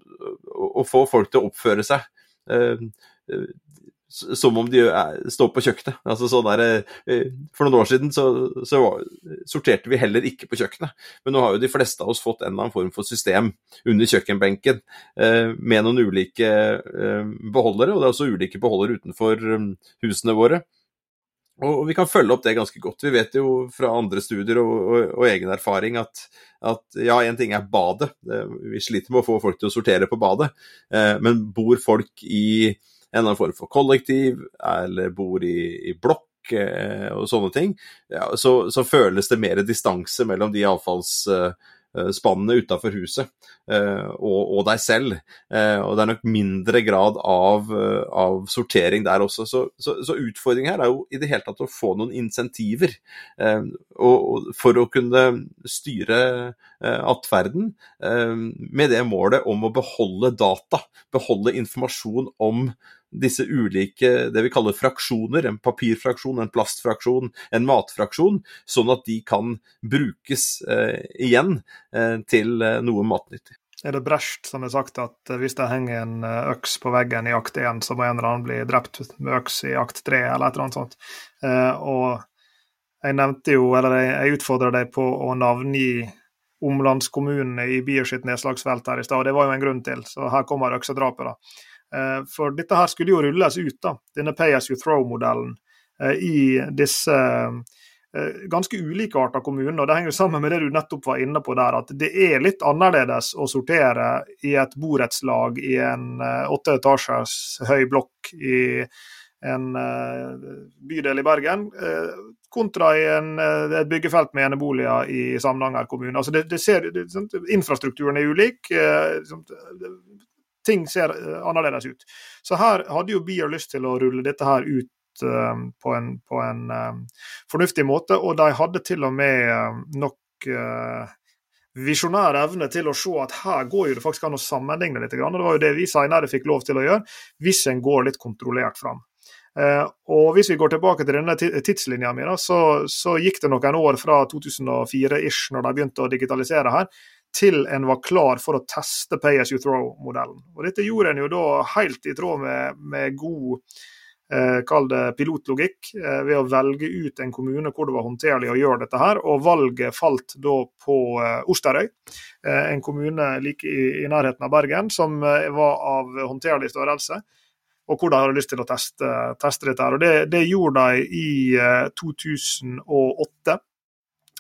A: å få folk til å oppføre seg. Eh, som om de står på kjøkkenet. Altså, sånn der, eh, for noen år siden så, så, sorterte vi heller ikke på kjøkkenet. Men nå har jo de fleste av oss fått en eller annen form for system under kjøkkenbenken eh, med noen ulike beholdere, og det er også ulike beholdere utenfor husene våre. Og vi kan følge opp det ganske godt. Vi vet jo fra andre studier og, og, og egen erfaring at, at ja, én ting er badet. Vi sliter med å få folk til å sortere på badet. Eh, men bor folk i en eller annen form for kollektiv, eller bor i, i blokk eh, og sånne ting, ja, så, så, føles det mer distanse mellom de avfalls... Eh, Eh, spannene utafor huset eh, og, og, deg selv. Eh, og det er nok mindre grad av, av sortering der også. Så, så, så, utfordringen her er jo i det hele tatt å få noen insentiver og, for å kunne styre atferden med det målet om å beholde data, beholde informasjon om disse ulike det vi kaller fraksjoner, en papirfraksjon, en plastfraksjon, en matfraksjon, sånn at de kan brukes eh, igjen eh, til eh, noe matnyttig.
B: Er det Brecht som har sagt at eh, hvis det henger en eh, øks på veggen i akt 1, så må en eller annen bli drept med øks i akt 3, eller et eller annet sånt. Eh, og jeg nevnte jo, eller jeg utfordra deg på å navngi omlandskommunene i Bier sitt nedslagsfelt her i stad, og det var jo en grunn til, så her kommer øksedrapet, da. Eh, for dette her skulle jo rulles ut, da, denne pay as you throw-modellen, eh, i disse eh, ganske ulikarta kommunene. og Det henger sammen med det du nettopp var inne på der, at det er litt annerledes å sortere i et borettslag i en åtte etasjers høy blokk i en bydel i Bergen, kontra en, et byggefelt med eneboliger i Samnanger kommune. Altså det, det ser, det, infrastrukturen er ulik ting ser eh, annerledes ut. Så her hadde jo Beer lyst til å rulle dette her ut um, på en, på en um, fornuftig måte, og de hadde til og med nok uh, visjonær evne til å se at her går jo det faktisk an å sammenligne litt. og Det var jo det vi senere fikk lov til å gjøre, hvis en går litt kontrollert fram. Og Hvis vi går tilbake til denne tidslinja mi, så, så, gikk det noen år fra 2004-ish, når de begynte å digitalisere her, til en var klar for å teste Pay as you throw-modellen. Og Dette gjorde en jo da helt i tråd med, med god eh, kall det pilotlogikk, eh, ved å velge ut en kommune hvor det var håndterlig å gjøre dette her. Og valget falt da på eh, Osterøy, en kommune like i, i, nærheten av Bergen, som var av håndterlig størrelse. Og hvor de hadde lyst til å teste, teste dette. her. Og Det, det gjorde de i 2008 eh,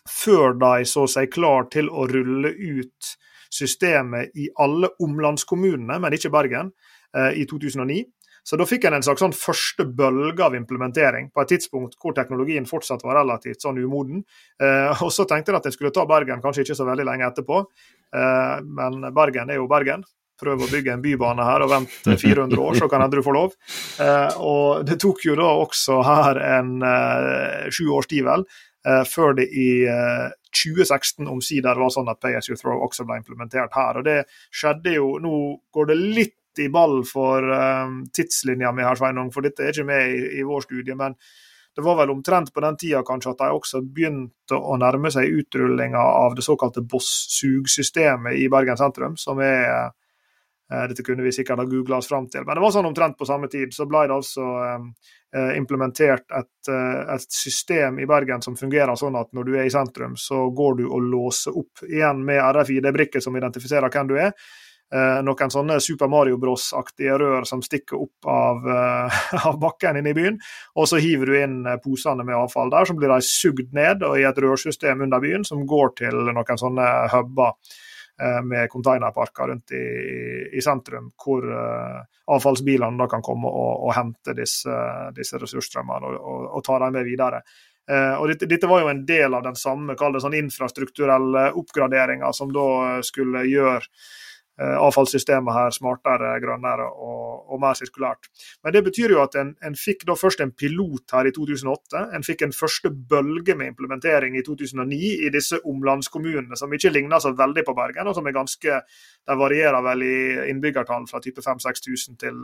B: før de så seg klar til å rulle ut systemet i alle omlandskommunene, men ikke Bergen, eh, i 2009. Så da fikk en en slags sånn første bølge av implementering, på et tidspunkt hvor teknologien fortsatt var relativt sånn umoden. Eh, og så tenkte jeg at jeg skulle ta Bergen kanskje ikke så veldig lenge etterpå, eh, men Bergen er jo Bergen. Prøv å bygge en bybane her og vent 400 år, så kan hende du får lov. og det tok jo da også her en sju års tid, vel, Eh, før det i 2016 eh, omsider var sånn at Pay as you throw også ble implementert her. og det skjedde jo, Nå går det litt i ball for um, tidslinja mi her, Sveinung, for dette er ikke med i, i, vår studie. men det var vel omtrent på den tida kanskje at de også begynte å nærme seg utrullinga av det såkalte Boss-sugsystemet i Bergen sentrum, som er Eh, dette kunne vi sikkert ha googla oss fram til. Men det var sånn omtrent på samme tid. Så ble det altså eh, implementert et, eh, et, system i Bergen som fungerer sånn at når du er i sentrum, så går du og låser opp igjen med RFID-brikke som identifiserer hvem du er. eh, noen sånne Super Mario Bros-aktige rør som stikker opp av, eh, av, bakken inne i byen. Og så hiver du inn eh, posene med avfall der, så blir de sugd ned i et rørsystem under byen som går til noen sånne huber eh, med containerparker rundt i, i sentrum, hvor uh, avfallsbilene da kan komme og, og hente disse, disse ressursstrømmene og, og, og, ta dem med videre. Uh, og dette, dette, var jo en del av den samme sånn infrastrukturelle oppgraderinga som da skulle gjøre Eh, avfallssystemet her smartere, grønnere og, og, mer sirkulært. Men det betyr jo at en, en, fikk da først en pilot her i 2008. En fikk en første bølge med implementering i 2009 i disse omlandskommunene, som ikke ligner så veldig på Bergen, og som er ganske De varierer vel i innbyggertall fra type 5000-6000 til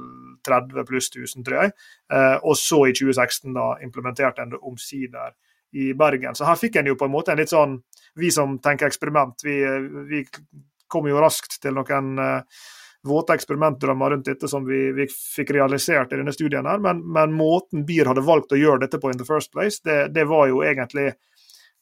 B: 30 pluss 1000, tror jeg. Eh, og så i 2016 da implementerte en det omsider i Bergen. Så her fikk en jo på en måte en litt sånn Vi som tenker eksperiment, vi, vi kom jo raskt til noen uh, våte eksperimentdrømmer rundt dette som vi, vi, fikk realisert i denne studien. her, men, men, måten BIR hadde valgt å gjøre dette på in the first place, det, det, var jo egentlig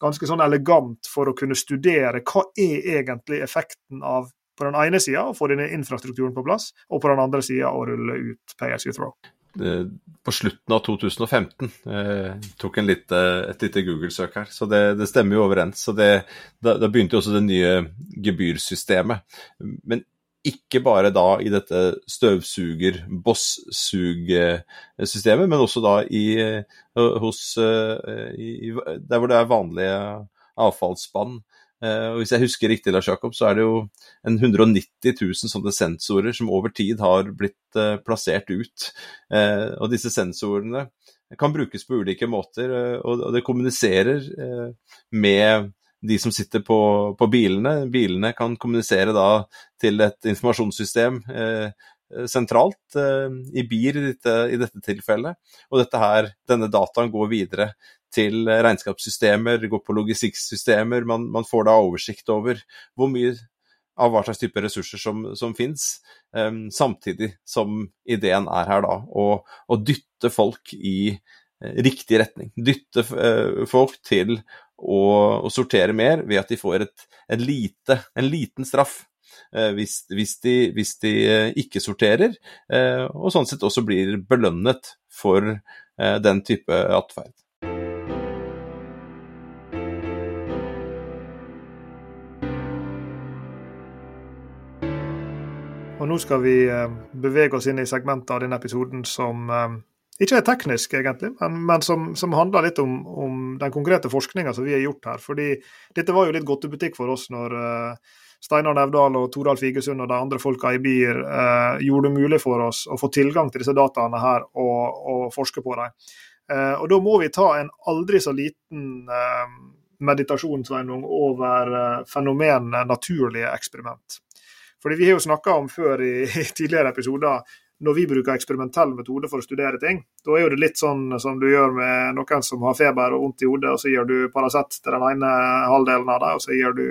B: ganske sånn elegant for å kunne studere hva er egentlig effekten av på den ene sida å få denne infrastrukturen på plass, og på den andre sida å rulle ut Pay as you throw.
A: På slutten av 2015 eh, tok en litt, et lite Google-søk her, så det, det, stemmer jo overens. Så det, da, da, begynte jo også det nye gebyrsystemet. Men ikke bare da i dette støvsuger-boss-sug-systemet, men også da i, hos i, Der hvor det er vanlige avfallsspann. Uh, og Hvis jeg husker riktig, Lars Jakob, så er det jo en 190 000 sånne sensorer som over tid har blitt uh, plassert ut. Uh, og disse sensorene kan brukes på ulike måter, og, det kommuniserer med de som sitter på, på, bilene. Bilene kan kommunisere da til et informasjonssystem sentralt, i BIR i dette, i dette tilfellet. Og dette her, denne dataen går videre til regnskapssystemer, går på logistikksystemer. Man, man, får da oversikt over hvor mye av hva slags type ressurser som, som fins, um, ehm, samtidig som ideen er her da å, å dytte folk i uh, riktig retning. Dytte uh, folk til å, å, sortere mer ved at de får et, en, lite, en liten straff. Uh, hvis, hvis, de, hvis, de, ikke sorterer, og sånn sett også blir belønnet for den type atferd.
B: Skal vi eh, bevege oss inn i segmentet av denne episoden som eh, ikke er teknisk, egentlig, men, men som, som, handler litt om, om den konkrete forskninga som vi har gjort her. Fordi dette var jo litt godtebutikk for oss når uh, Steinar Nevdal og Toralf Igesund og de andre folka i BIR uh, gjorde det mulig for oss å få tilgang til disse dataene her og, og forske på dem. Uh, og da må vi ta en aldri så liten meditasjon over fenomenet naturlige eksperiment. Fordi Vi har jo snakka om før i, i, tidligere episoder når vi bruker eksperimentell metode for å studere ting. Da er jo det litt sånn som du gjør med noen som har feber og vondt i hodet, og så gir du Paracet til den ene halvdelen av det, og så gir du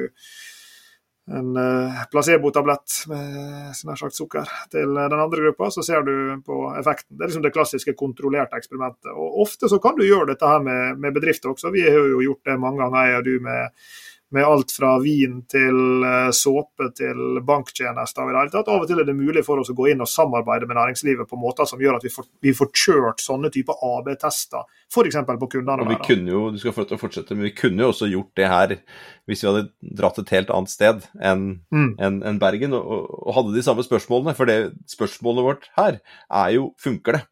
B: en uh, placebotablett med nær sagt sukker til den andre gruppa, så ser du på effekten. Det er liksom det klassiske kontrollerte eksperimentet. Og Ofte så kan du gjøre dette her med, med bedrifter også. Vi har jo gjort det mange ganger, jeg og du, med med alt fra vin til eh, såpe til banktjenester. tatt. Av og til er det mulig for oss å gå inn og samarbeide med næringslivet på måter som gjør at vi får, vi får kjørt sånne typer AB-tester, f.eks. på kundene.
A: Og vi kunne jo, du skal få til å fortsette, men vi kunne jo også gjort det her hvis vi hadde dratt et helt annet sted enn mm. en, en Bergen og, og, hadde de samme spørsmålene. For det spørsmålet vårt her er jo funker det?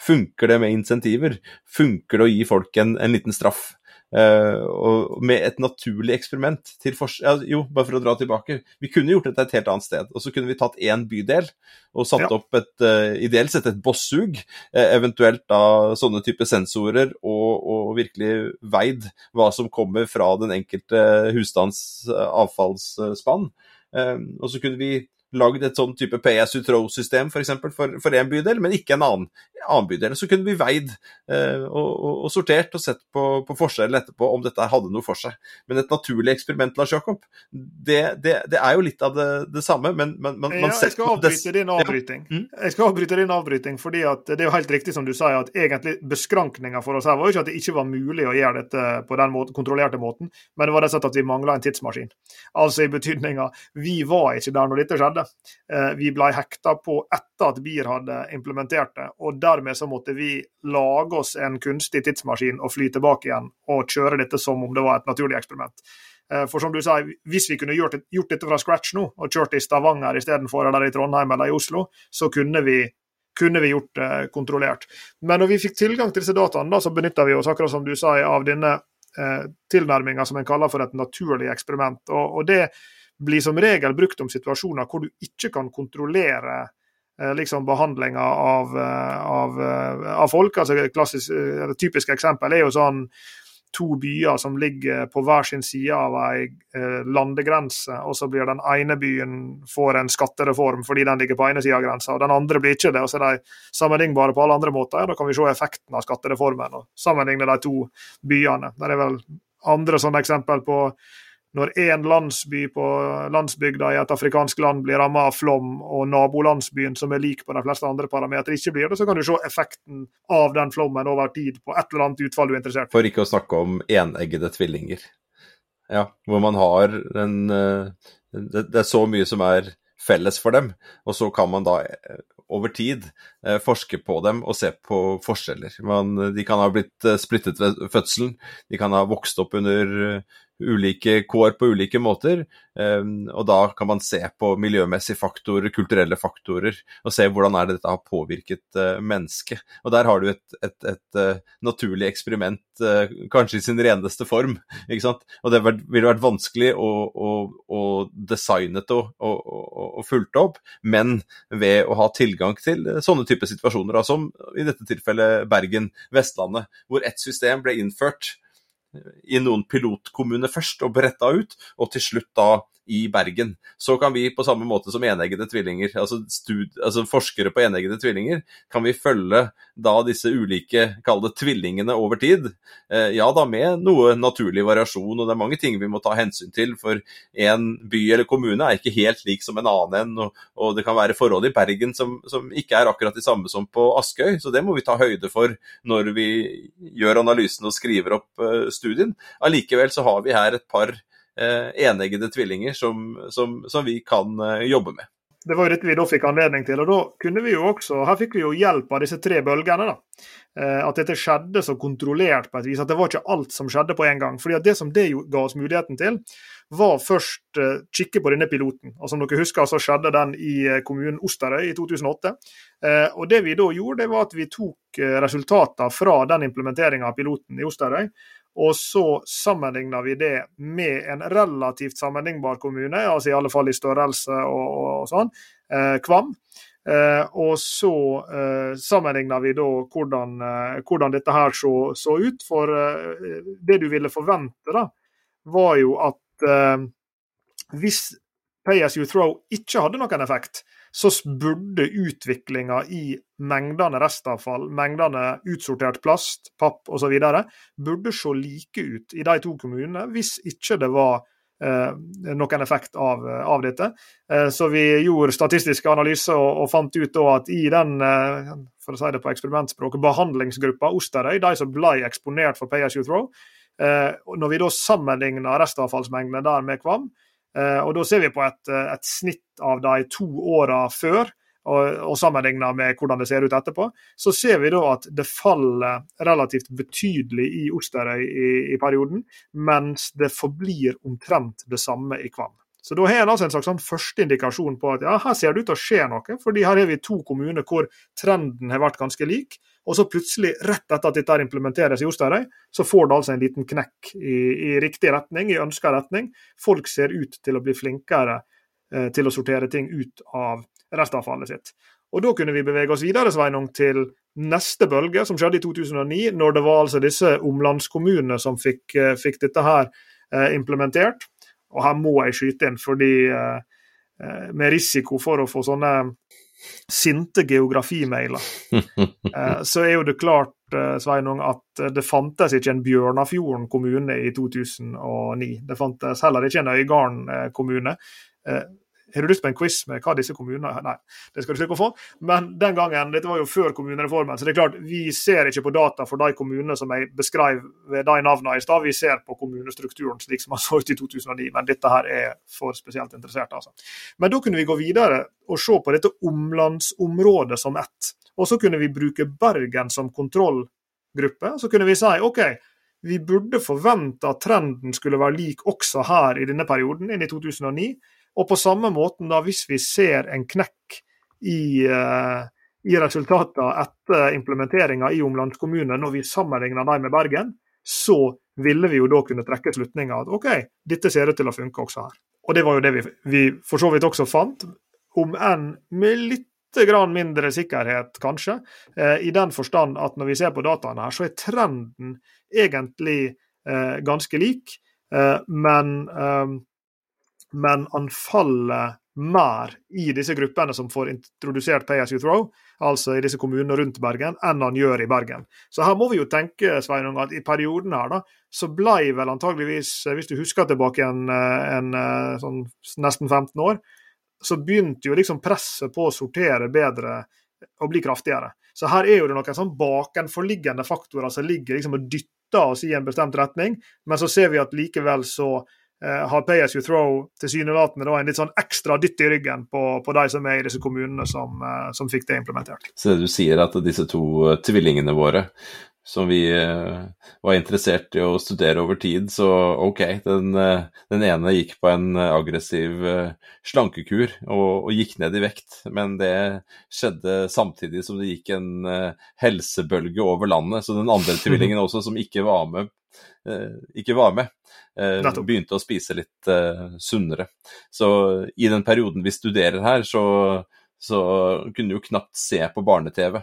A: Funker det med insentiver? Funker det å gi folk en, en liten straff? Uh, og med et naturlig eksperiment til ja, Jo, bare for å dra tilbake. Vi kunne gjort dette et helt annet sted. Og så kunne vi tatt én bydel og satt ja. opp et uh, ideelt sett et bossug. Uh, eventuelt da sånne type sensorer, og, og, virkelig veid hva som kommer fra den enkelte husstands avfallsspann. og så kunne vi lagd et sånn type as you throw-system f.eks. For, for en bydel, men ikke en annen. Bydel. Så kunne vi veid eh, og, og, og, sortert og sett på, på forskjellen etterpå om dette hadde noe for seg. Men et naturlig eksperiment, Lars Jakob, det, det, det er jo litt av det, det samme, men man, man,
B: ja, jeg skal avbryte din avbryting. Ja. Mm. Jeg skal avbryte din avbryting, fordi at det er jo helt riktig som du sier, at egentlig beskrankninga for oss her var jo ikke at det ikke var mulig å gjøre dette på den måten, kontrollerte måten, men det var rett og slett at vi mangla en tidsmaskin. Altså i betydninga vi var ikke der når dette skjedde. Eh, vi ble hekta på etter at BIR hadde implementert det, og dermed så måtte vi lage oss en kunstig tidsmaskin og fly tilbake igjen og kjøre dette som om det var et naturlig eksperiment. Eh, for som du sa, hvis vi kunne gjort, gjort dette fra scratch nå, og kjørt i Stavanger istedenfor eller i Trondheim eller i Oslo, så kunne vi, kunne vi gjort det kontrollert. Men når vi fikk tilgang til disse dataene, da, så benytta vi oss akkurat som du sa, av denne eh, tilnærminga som en kaller for et naturlig eksperiment. Og, og, det blir som regel brukt om situasjoner hvor du ikke kan kontrollere eh, liksom behandlinga av, eh, av, eh, av, folk. altså klassisk, eller Typisk eksempel er jo sånn to byer som ligger på hver sin side av ei eh, landegrense, og så blir den ene byen får en skattereform fordi den ligger på ene sida av grensa, og den andre blir ikke det. og Så er de sammenlignbare på alle andre måter. Da kan vi se effekten av skattereformen og sammenligne de to byene. Det er vel andre sånne eksempel på når én landsby på landsbygda i et afrikansk land blir rammet av flom, og nabolandsbyen som er lik på de fleste andre parametere ikke blir det, så kan du se effekten av den flommen over tid på et eller annet utfall du er interessert
A: i. For ikke å snakke om eneggede tvillinger. Ja, hvor man har en eh, det, er så mye som er felles for dem, og så kan man da eh, over tid eh, forske på dem og se på forskjeller. Man, de kan ha blitt splittet ved fødselen, de kan ha vokst opp under ulike kår på ulike måter. Ehm, og da kan man se på miljømessige faktorer, kulturelle faktorer, og se hvordan er det dette har påvirket uh, mennesket. Og der har du et, et, et, uh, naturlig eksperiment, uh, kanskje i sin reneste form. ikke sant? Og det ville vært vanskelig å, å, å designe det og, og, og, fulgt opp, men ved å ha tilgang til sånne typer situasjoner, som i dette tilfellet Bergen, Vestlandet, hvor ett system ble innført i noen pilotkommuner først og bretta ut, og til slutt da i Bergen. Så kan vi på samme måte som eneggede tvillinger, altså, altså, forskere på eneggede tvillinger, kan vi følge da disse ulike, kall tvillingene over tid. Eh, ja da med noe naturlig variasjon, og det er mange ting vi må ta hensyn til. For en by eller kommune er ikke helt lik som en annen, og, og det kan være forhold i Bergen som, som, ikke er akkurat de samme som på Askøy. Så det må vi ta høyde for når vi gjør analysen og skriver opp uh, studien. Allikevel så har vi her et par Eh, eneggede tvillinger som, som, som, vi kan eh, jobbe med.
B: Det var jo dette vi da fikk anledning til. og da kunne vi jo også, Her fikk vi jo hjelp av disse tre bølgene. da. Eh, at dette skjedde så kontrollert på et vis. At det var ikke alt som skjedde på en gang. fordi at Det som det ga oss muligheten til, var først kikke på denne piloten. og Som dere husker, så skjedde den i kommunen Osterøy i 2008. Og Det vi da gjorde, det var at vi tok resultater fra den implementeringa av piloten i Osterøy, og så sammenligner vi det med en relativt sammenlignbar kommune, altså i alle fall i størrelse og, og sånn, eh, Kvam. Eh, og så eh, sammenligner vi da hvordan, eh, hvordan dette her så, så, ut. For eh, det du ville forvente, da, var jo at eh, hvis Pay as you throw ikke hadde noen effekt, så burde utviklinga i mengdene restavfall, mengdene utsortert plast, papp osv. burde se like ut i de to kommunene, hvis ikke det var eh, noen effekt av, av dette. Eh, så vi gjorde statistiske analyser og, og fant ut at i den eh, for å si det på eksperimentspråket, behandlingsgruppa Osterøy, de som ble eksponert for Pay as you throw, eh, når vi da sammenligna restavfallsmengdene der med Kvam, og Da ser vi på et, eh, et snitt av de to åra før, og, og sammenligna med hvordan det ser ut etterpå, så ser vi da at det faller relativt betydelig i Osterøy i, i perioden, mens det forblir omtrent det samme i Kvam. Så Da har en altså en slags sånn første indikasjon på at ja, her ser det ut til å skje noe. fordi her har vi to kommuner hvor trenden har vært ganske lik. Og så plutselig, rett etter at dette implementeres i Osterøy, så får det altså en liten knekk i, i riktig retning, i ønska retning. Folk ser ut til å bli flinkere eh, til å sortere ting ut av restavfallet sitt. Og Da kunne vi bevege oss videre Sveinung, til neste bølge, som skjedde i 2009, når det var altså disse omlandskommunene som fikk, eh, fikk dette her eh, implementert. Og her må jeg skyte inn, fordi eh, eh, med risiko for å få sånne sinte geografimailer, eh, så er jo det klart Sveinung, at det fantes ikke en Bjørnafjorden kommune i 2009. Det fantes heller ikke en Øygarden kommune. Har du lyst på en quiz med hva disse kommunene Nei, det skal du slippe å få. Men den gangen, dette var jo før kommunereformen, så det er klart, vi ser ikke på data for de kommunene som jeg beskrev ved de navnene i stad. Vi ser på kommunestrukturen slik som den så ut i 2009. Men dette her er for spesielt interessert, altså. Men da kunne vi gå videre og se på dette omlandsområdet som ett. Og så kunne vi bruke Bergen som kontrollgruppe. Så kunne vi si OK, vi burde forvente at trenden skulle være lik også her i denne perioden, inn i 2009. Og på samme måten, da, hvis vi ser en knekk i, uh, i resultatene etter implementeringa i omlandskommunen når vi sammenligner dem med Bergen, så ville vi jo da kunne trekke slutninga at OK, dette ser ut til å funke også her. Og det var jo det vi, vi for så vidt også fant, om enn med litt grann mindre sikkerhet, kanskje, eh, i den forstand at når vi ser på dataene her, så er trenden egentlig eh, ganske lik. Eh, men eh, men han faller mer i disse gruppene som får introdusert Pay as you throw, altså i disse kommunene rundt Bergen, enn han gjør i Bergen. Så her må vi jo tenke Sveinung, at i perioden her da, så blei vel antageligvis, hvis du husker tilbake en, en, sånn nesten 15 år, så begynte jo liksom presset på å sortere bedre og bli kraftigere. Så her er jo det noen sånn bakenforliggende faktorer som ligger liksom og dytter oss i en bestemt retning, men så ser vi at likevel så Eh, har Pay as you throw tilsynelatende en litt sånn ekstra dytt i ryggen på, på de som er i disse kommunene som, eh, som, fikk det implementert.
A: Så du sier at disse to eh, tvillingene våre som vi var interessert i å studere over tid, så ok, den, den ene gikk på en aggressiv slankekur og, og, gikk ned i vekt, men det skjedde samtidig som det gikk en helsebølge over landet. Så den andre tvillingen også, som ikke var med, ikke var med Eh, begynte å spise litt eh, sunnere. Så i den perioden vi studerer her, så, så kunne du jo knapt se på barne-TV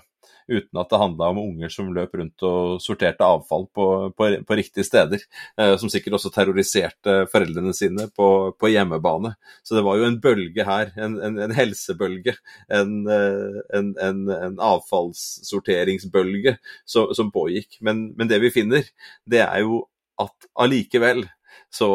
A: uten at det handla om unger som løp rundt og sorterte avfall på, på, på riktige steder. Eh, som sikkert også terroriserte foreldrene sine på, på, hjemmebane. Så det var jo en bølge her, en, en, en helsebølge, en, eh, en, en avfallssorteringsbølge som, som pågikk. Men, men, det vi finner, det er jo at allikevel så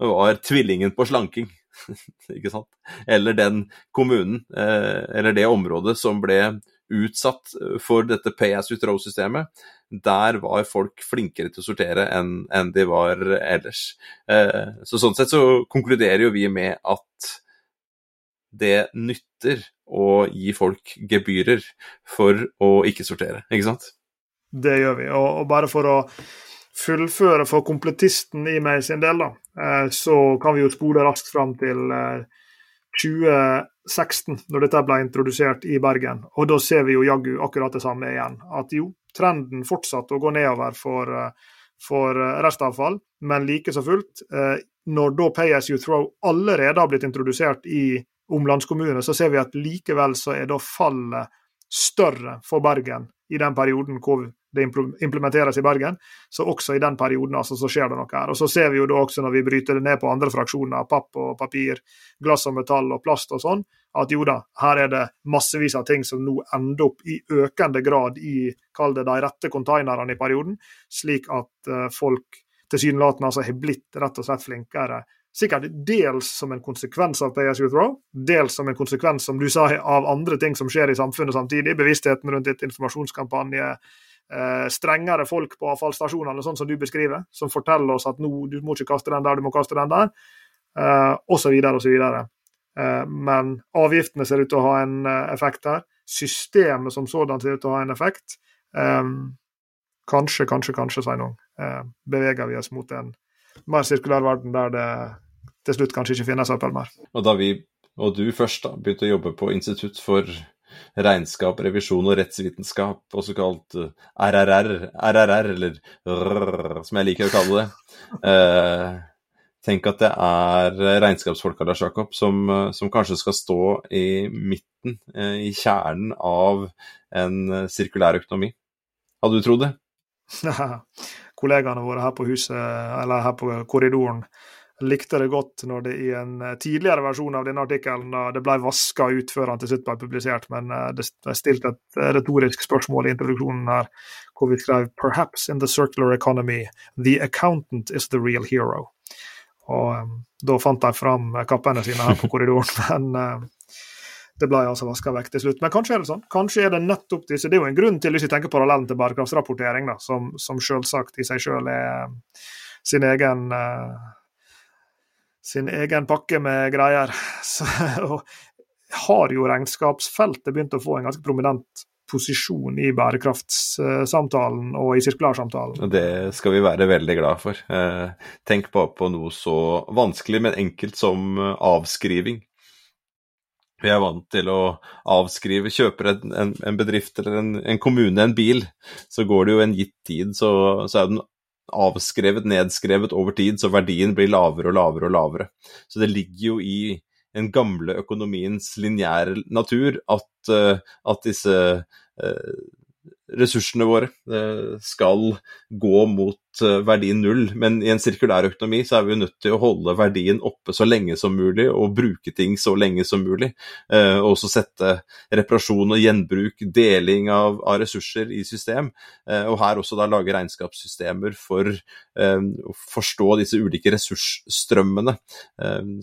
A: var tvillingen på slanking. ikke sant? Eller den kommunen, eh, eller det området som ble utsatt for dette throw-systemet, der var folk flinkere til å sortere enn de var ellers. Eh, så Sånn sett så konkluderer jo vi med at det nytter å gi folk gebyrer for å ikke sortere, ikke sant?
B: Det gjør vi. Og, og bare for å fullføre for kompletisten i meg sin del, da, eh, så kan vi jo spole raskt fram til 2016, eh, når dette ble introdusert i Bergen. Og da ser vi jo jaggu akkurat det samme igjen. At jo, trenden fortsatte å gå nedover for, eh, for restavfall, men like så fullt, når da Pay as you throw allerede har blitt introdusert i omlandskommune, så ser vi at likevel så er da fallet større for Bergen i den perioden hvor det implementeres i Bergen. Så også i den perioden altså, så skjer det noe her. Og Så ser vi jo da også når vi bryter det ned på andre fraksjoner, papp og papir, glass og metall og plast og sånn, at jo da, her er det massevis av ting som nå ender opp i økende grad i kall det de rette konteinerne i perioden, slik at uh, folk tilsynelatende altså har blitt rett og slett flinkere Sikkert dels som en konsekvens av Pay as you throw, dels som en konsekvens, som du sa, av andre ting som skjer i samfunnet samtidig. Bevisstheten rundt et informasjonskampanje, strengere folk på avfallsstasjonene, sånn som du beskriver, som forteller oss at nå, du må ikke kaste den der, du må kaste den der, eh, osv. osv. Eh, men avgiftene ser ut til å ha en eh, effekt her. Systemet som sådan ser ut til å ha en effekt. Eh, kanskje, kanskje, kanskje, Sveinung, eh, beveger vi oss mot en mer sirkulær verden der det til slutt kanskje ikke finnes søppel mer.
A: Og da vi, og du først, da, begynte å jobbe på Institutt for regnskap, revisjon og rettsvitenskap, også kalt RRR, eh, RRR, eller RRR, som jeg liker å kalle det. Eh, tenk at det er regnskapsfolka Lars Jakob, som, som, kanskje skal stå i midten, eh, i kjernen av en sirkulær økonomi. Hadde du trodd det?
B: Kollegaene våre her på huset, eller her på korridoren, likte det godt når det i en tidligere versjon av denne artikkelen da det ble vaska ut før han til slutt ble publisert, men det er stilt et retorisk spørsmål i introduksjonen her, hvor vi skrev «Perhaps in the circular economy, the accountant is the real hero». Og um, da fant de fram kappene sine her på korridoren, men uh, det ble altså vaska vekk til slutt. Men kanskje er det sånn. Kanskje er det nettopp disse Det er jo en grunn til, hvis vi tenker parallellen til bærekraftsrapportering, da, som, som selvsagt i seg sjøl er um, sin egen uh, sin egen pakke med greier. Så, har jo regnskapsfeltet begynt å få en ganske prominent posisjon i bærekraftssamtalen og i sirkulærsamtalen.
A: Det skal vi være veldig glad for. Eh, tenk bare på noe så vanskelig, men enkelt som eh, avskriving. Vi er vant til å avskrive, kjøper en, en bedrift eller en, en, kommune en bil, så går det jo en gitt tid, så, så er den avskrevet, nedskrevet over tid, så verdien blir lavere og lavere og lavere. Så det ligger jo i den gamle økonomiens lineære natur at, uh, at disse uh, ressursene våre uh, skal gå mot verdien null. Men i en sirkulær økonomi så er vi nødt til å holde verdien oppe så lenge som mulig, og bruke ting så lenge som mulig. Og også sette reparasjon og gjenbruk, deling av, av ressurser i system. Og her også da lage regnskapssystemer for å forstå disse ulike ressursstrømmene,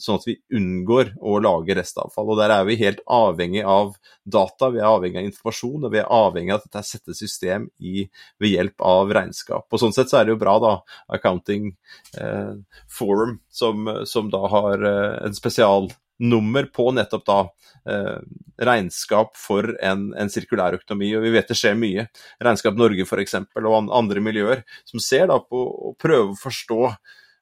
A: sånn at vi unngår å lage restavfall. Og Der er vi helt avhengig av data, vi er avhengig av informasjon, og vi er avhengig av at dette settes system ved hjelp av regnskap. Og Sånn sett så er det jo bra, da, Accounting eh, Forum, som, som, da har eh, en spesialnummer på nettopp da eh, regnskap for en, en sirkulær økonomi, og vi vet det skjer mye. Regnskap Norge f.eks. og andre miljøer som ser da på å prøve å forstå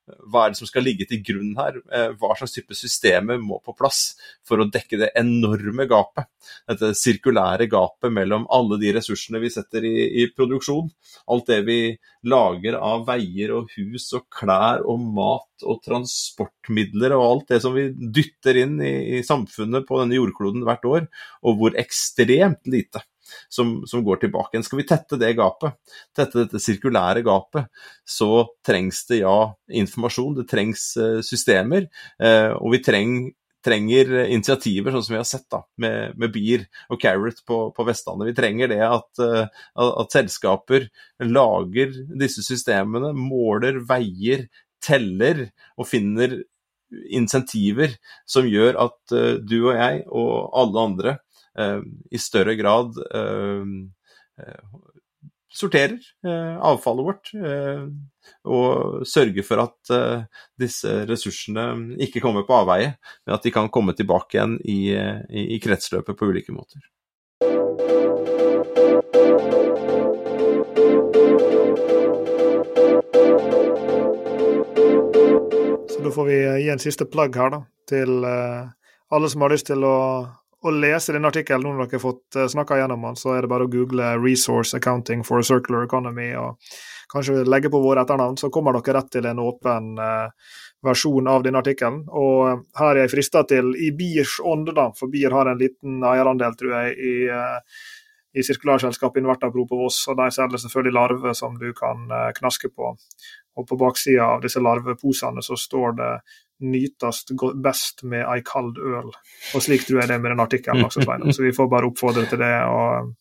A: hva er det som skal ligge til grunn her? Eh, hva slags type systemer må på plass for å dekke det enorme gapet? Dette sirkulære gapet mellom alle de ressursene vi setter i, i produksjon. Alt det vi lager av veier og hus og klær og mat og transportmidler og alt det som vi dytter inn i, i samfunnet på denne jordkloden hvert år, og hvor ekstremt lite som, som, går tilbake. Skal vi tette det gapet, tette dette sirkulære gapet, så trengs det ja informasjon, det trengs uh, systemer, uh, og vi treng, trenger initiativer, sånn som vi har sett da, med, med Beer og Carrot på, på, Vestlandet. Vi trenger det at, uh, at selskaper lager disse systemene, måler, veier, teller og finner insentiver som gjør at du og jeg og alle andre Eh, i større grad eh, eh, sorterer avfallet vårt og sørger for at disse ressursene ikke kommer på avveie, men at de kan komme tilbake igjen i, i, i kretsløpet på ulike måter.
B: Så da får vi gi en siste plugg her, da, til alle som har lyst til å å lese denne artikkelen, nå når dere har fått uh, snakka gjennom den, så er det bare å google 'Resource Accounting for a Circular Economy' og kanskje legge på våre etternavn, så kommer dere rett til en åpen uh, versjon av denne artikkelen. Og uh, her er jeg frista til, i Biers ånde, da, for Bier har en liten eierandel, tror jeg, i, i sirkularselskapet Invertapro på Voss, og de selger selvfølgelig larver som du kan knaske på. Og på baksida av disse larveposene så står det nytast best med ei kald øl. Og slik tror jeg det er med den artikkelen også. Så vi får bare oppfordre til det og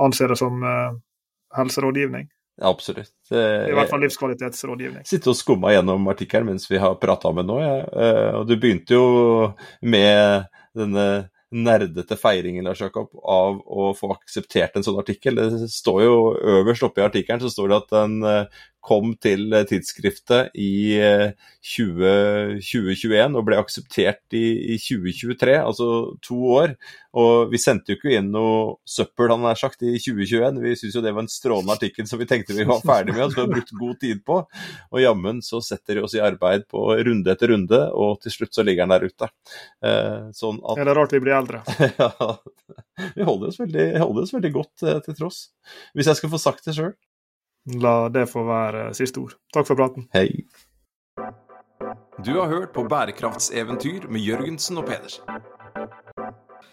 B: anse det som uh, helserådgivning.
A: Absolutt.
B: I hvert fall livskvalitetsrådgivning.
A: Sitte og skumma gjennom artikkelen mens vi har prata med nå. Ja. Eh, og du begynte jo med denne nerdete feiringen Lars Jakob, av å få akseptert en sånn artikkel. Det står jo øverst oppe i artikkelen så står det at den eh, kom til eh, tidsskriftet i 20, 2021 og ble akseptert i, i, 2023, altså to år. Og vi sendte jo ikke inn noe søppel, han har sagt, i 2021. Vi syntes jo det var en strålende artikkel som vi tenkte vi var ferdig med, og som vi har brukt god tid på. Og jammen så setter de oss i arbeid på runde etter runde, og til slutt så ligger den der ute.
B: Eh, sånn at... Er det rart vi blir eldre?
A: ja. Vi holder oss veldig, holder oss veldig godt eh, til tross. Hvis jeg skal få sagt det sjøl.
B: La det få være siste ord. Takk for praten.
A: Hei. Du har hørt på bærekraftseventyr med Jørgensen og Pedersen.